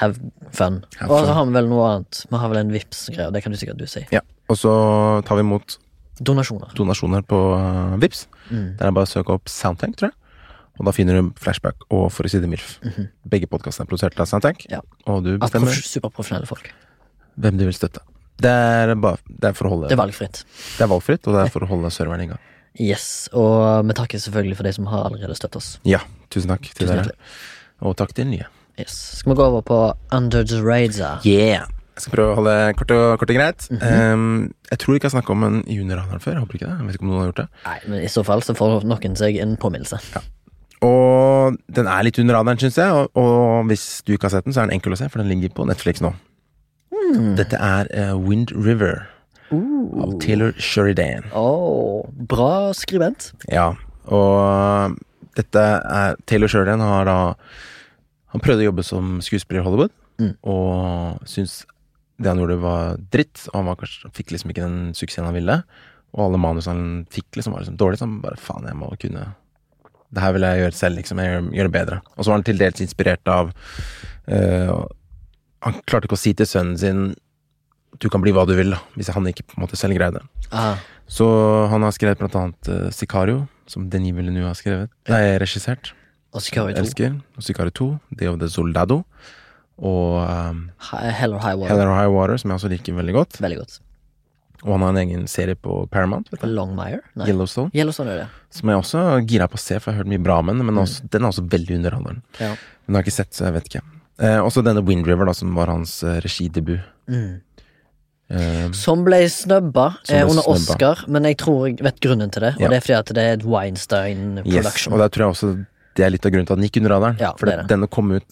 Speaker 2: Have fun.
Speaker 1: Have
Speaker 2: Og så
Speaker 1: fun.
Speaker 2: har vi vel noe annet. Vi har vel en vips greie Det kan du sikkert du si.
Speaker 1: Ja. Og så tar vi imot
Speaker 2: Donasjoner.
Speaker 1: donasjoner på uh, Vips.
Speaker 2: Mm.
Speaker 1: Der er det bare å søke opp Soundtank, tror jeg. Og da finner du Flashback og For å si det MILF.
Speaker 2: Mhm.
Speaker 1: Begge podkastene er produsert av Soundtank.
Speaker 2: Ja.
Speaker 1: Og du bestemmer
Speaker 2: prof- superprofesjonelle folk.
Speaker 1: hvem du vil støtte. Det er, bare, det er for å holde
Speaker 2: Det er valgfritt.
Speaker 1: Det er valgfritt, og det er for å holde serveren i gang.
Speaker 2: Yes. Og vi takker selvfølgelig for de som har allerede støttet oss.
Speaker 1: Ja, tusen takk til
Speaker 2: Tusen
Speaker 1: dere. Og takk til nye.
Speaker 2: Yes. Skal vi gå over på Under the Radar?
Speaker 1: Yeah! Jeg skal prøve å holde kort og, kort og greit.
Speaker 2: Mhm.
Speaker 1: um, jeg tror ikke jeg har snakka om en radaren før. Jeg håper ikke det. Jeg vet ikke om noen har gjort det.
Speaker 2: Nei, men i så fall så får noen seg en påminnelse.
Speaker 1: Og den er litt under radaren, syns jeg. Og, og hvis du ikke har sett den, så er den enkel å se, for den ligger på Netflix nå.
Speaker 2: Mm.
Speaker 1: Dette er uh, Wind River. av Taylor Sheridan.
Speaker 2: Åh, bra skribent.
Speaker 1: Ja, og dette er Taylor Sheridan har da Han prøvde å jobbe som skuespiller i Hollywood,
Speaker 2: Mm.
Speaker 1: og syntes det han gjorde var dritt, og han var kanskje, fikk liksom ikke den suksessen han ville. Og alle manusene han fikk, liksom var liksom dårlige. så han bare faen, jeg må kunne Det her vil jeg gjøre selv, liksom. Jeg gjør, gjør det bedre. Og så var han til dels inspirert av uh, Han klarte ikke å si til sønnen sin du kan bli hva du vil, da, hvis han ikke på en måte selv greide det.
Speaker 2: Ah,
Speaker 1: Så han har skrevet blant annet uh, Sicario, som Denis Villeneuve har skrevet. Nei, regissert.
Speaker 2: og Sicario 2.
Speaker 1: Elsker. Og Sicario 2, Day of the Soldado. Og um,
Speaker 2: Hell or High Water.
Speaker 1: Hell or High Water, som jeg også liker veldig godt.
Speaker 2: Veldig godt.
Speaker 1: Og han har en egen serie på Paramount, vet.
Speaker 2: Longmire? Nei.
Speaker 1: Yellowstone.
Speaker 2: Yellowstone er det.
Speaker 1: Som jeg også gira på å se, for jeg har hørt mye bra om den. Men også, den er også veldig underholdende.
Speaker 2: Ja.
Speaker 1: Men den har jeg ikke sett, så jeg vet ikke. Eh, også denne Wind River, da, som var hans eh, regidebut.
Speaker 2: Mm.
Speaker 1: Eh,
Speaker 2: Som ble snubba
Speaker 1: Som ble
Speaker 2: eh, under
Speaker 1: snubba.
Speaker 2: Oscar, men jeg tror jeg vet grunnen til det. Og
Speaker 1: Ja.
Speaker 2: det er fordi at det er et Weinstein
Speaker 1: yes. Og der tror jeg også det er litt av grunnen til at den gikk under radaren.
Speaker 2: Ja,
Speaker 1: for
Speaker 2: det det.
Speaker 1: denne kom ut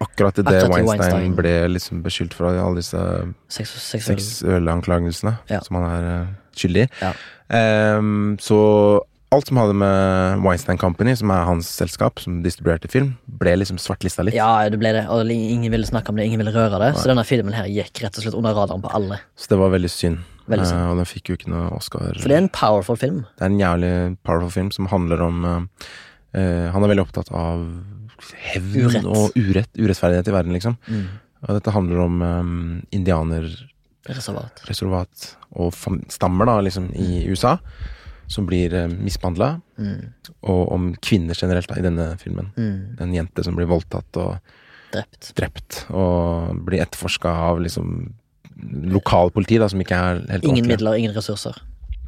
Speaker 1: akkurat idet Weinstein,
Speaker 2: Weinstein.
Speaker 1: ble liksom beskyldt for alle disse
Speaker 2: Seksuelle
Speaker 1: anklagelsene
Speaker 2: Ja.
Speaker 1: som han er eh, skyldig i.
Speaker 2: Ja.
Speaker 1: um, så alt som hadde med Weinstein Company, som er hans selskap, som distribuerte film, ble liksom svartlista litt.
Speaker 2: Ja, det ble det. Og ingen ville snakke om det, ingen ville røre det. Så denne filmen her gikk rett og slett under radaren på alle.
Speaker 1: Så det var veldig synd.
Speaker 2: Veldig synd.
Speaker 1: Uh, og den fikk jo ikke noe Oscar.
Speaker 2: For det er en powerful film.
Speaker 1: Det er en jævlig powerful film som handler om uh, uh, Han er veldig opptatt av hevn
Speaker 2: Urett.
Speaker 1: og urett, urettferdighet i verden, liksom.
Speaker 2: Mm.
Speaker 1: Og dette handler om um, indianerreservat
Speaker 2: Reservat.
Speaker 1: og stammer, da, liksom, i USA, som blir uh, mishandla.
Speaker 2: Mm.
Speaker 1: Og om kvinner generelt, da, i denne filmen.
Speaker 2: Mm.
Speaker 1: En jente som blir voldtatt og
Speaker 2: Drept.
Speaker 1: drept, og blir etterforska av liksom lokalpoliti, da, som ikke er helt
Speaker 2: Ingen
Speaker 1: ordentlig.
Speaker 2: midler, ingen ressurser.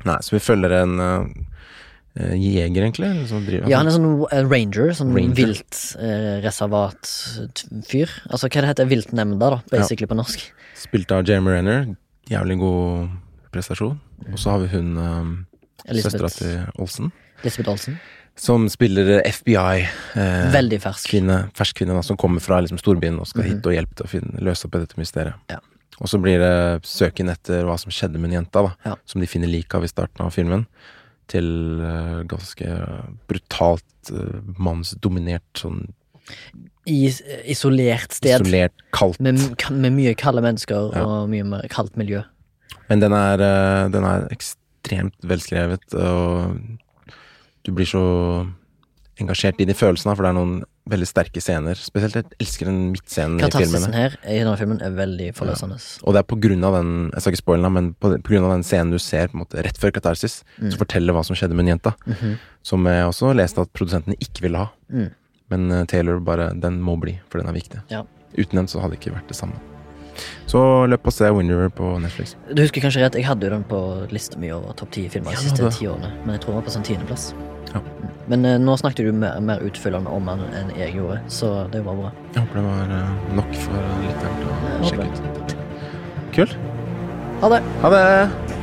Speaker 1: Nei, så vi følger en uh, jeger, egentlig. Som driver,
Speaker 2: Ja, han er sånn eh, ranger, sånn
Speaker 1: Ranger.
Speaker 2: viltreservat-fyr. altså hva det heter viltnemnda, da, basically på norsk.
Speaker 1: Spilt av Jeremy Renner. Jævlig god prestasjon. Og så har vi hun um, søstera til Olsen,
Speaker 2: Elisabeth Olsen.
Speaker 1: som spiller FBI. Eh,
Speaker 2: Veldig fersk.
Speaker 1: kvinne, fersk kvinne da, som kommer fra liksom, storbyen og skal
Speaker 2: Mhm.
Speaker 1: hit og hjelpe til å finne, løse opp i dette mysteriet.
Speaker 2: Ja.
Speaker 1: Og så blir det søken etter hva som skjedde med den jenta, da,
Speaker 2: Ja.
Speaker 1: som de finner liket av i starten av filmen. Til eh, ganske brutalt uh, mannsdominert, sånn
Speaker 2: I isolert sted.
Speaker 1: isolert, kaldt.
Speaker 2: Med, med mye kalde mennesker
Speaker 1: Ja.
Speaker 2: og mye mer kaldt miljø.
Speaker 1: Men den er, eh, den er ekstremt velskrevet, og du blir så engasjert i de følelsene, for det er noen veldig sterke scener. Spesielt jeg elsker den midtscenen i
Speaker 2: filmene.
Speaker 1: filmene.
Speaker 2: her i denne filmen er veldig forløsende.
Speaker 1: Og det er på grunn av den Jeg skal ikke spoile den, men på, på grunn av den scenen du ser på en måte rett før katarsis, som forteller hva som skjedde med den jenta.
Speaker 2: Mhm.
Speaker 1: Som jeg også leste at produsentene ikke ville ha.
Speaker 2: Mm.
Speaker 1: Men eh, Taylor bare Den må bli, for den er viktig.
Speaker 2: Ja.
Speaker 1: Uten den så hadde det ikke vært det samme. Så løp og se Windover på Netflix.
Speaker 2: Du husker kanskje rett, jeg hadde jo den på lista mi over topp ti filmer de
Speaker 1: Ja,
Speaker 2: siste ti årene, men jeg tror den var på sånn tiendeplass.
Speaker 1: Ja.
Speaker 2: Mm. Men eh, nå snakket du mer, mer utfyllende om den enn jeg gjorde, så det var bra.
Speaker 1: Jeg håper det var eh, nok for lytteren til å
Speaker 2: Jeg
Speaker 1: sjekke ut. Kult.
Speaker 2: Ha det!
Speaker 1: Ha det!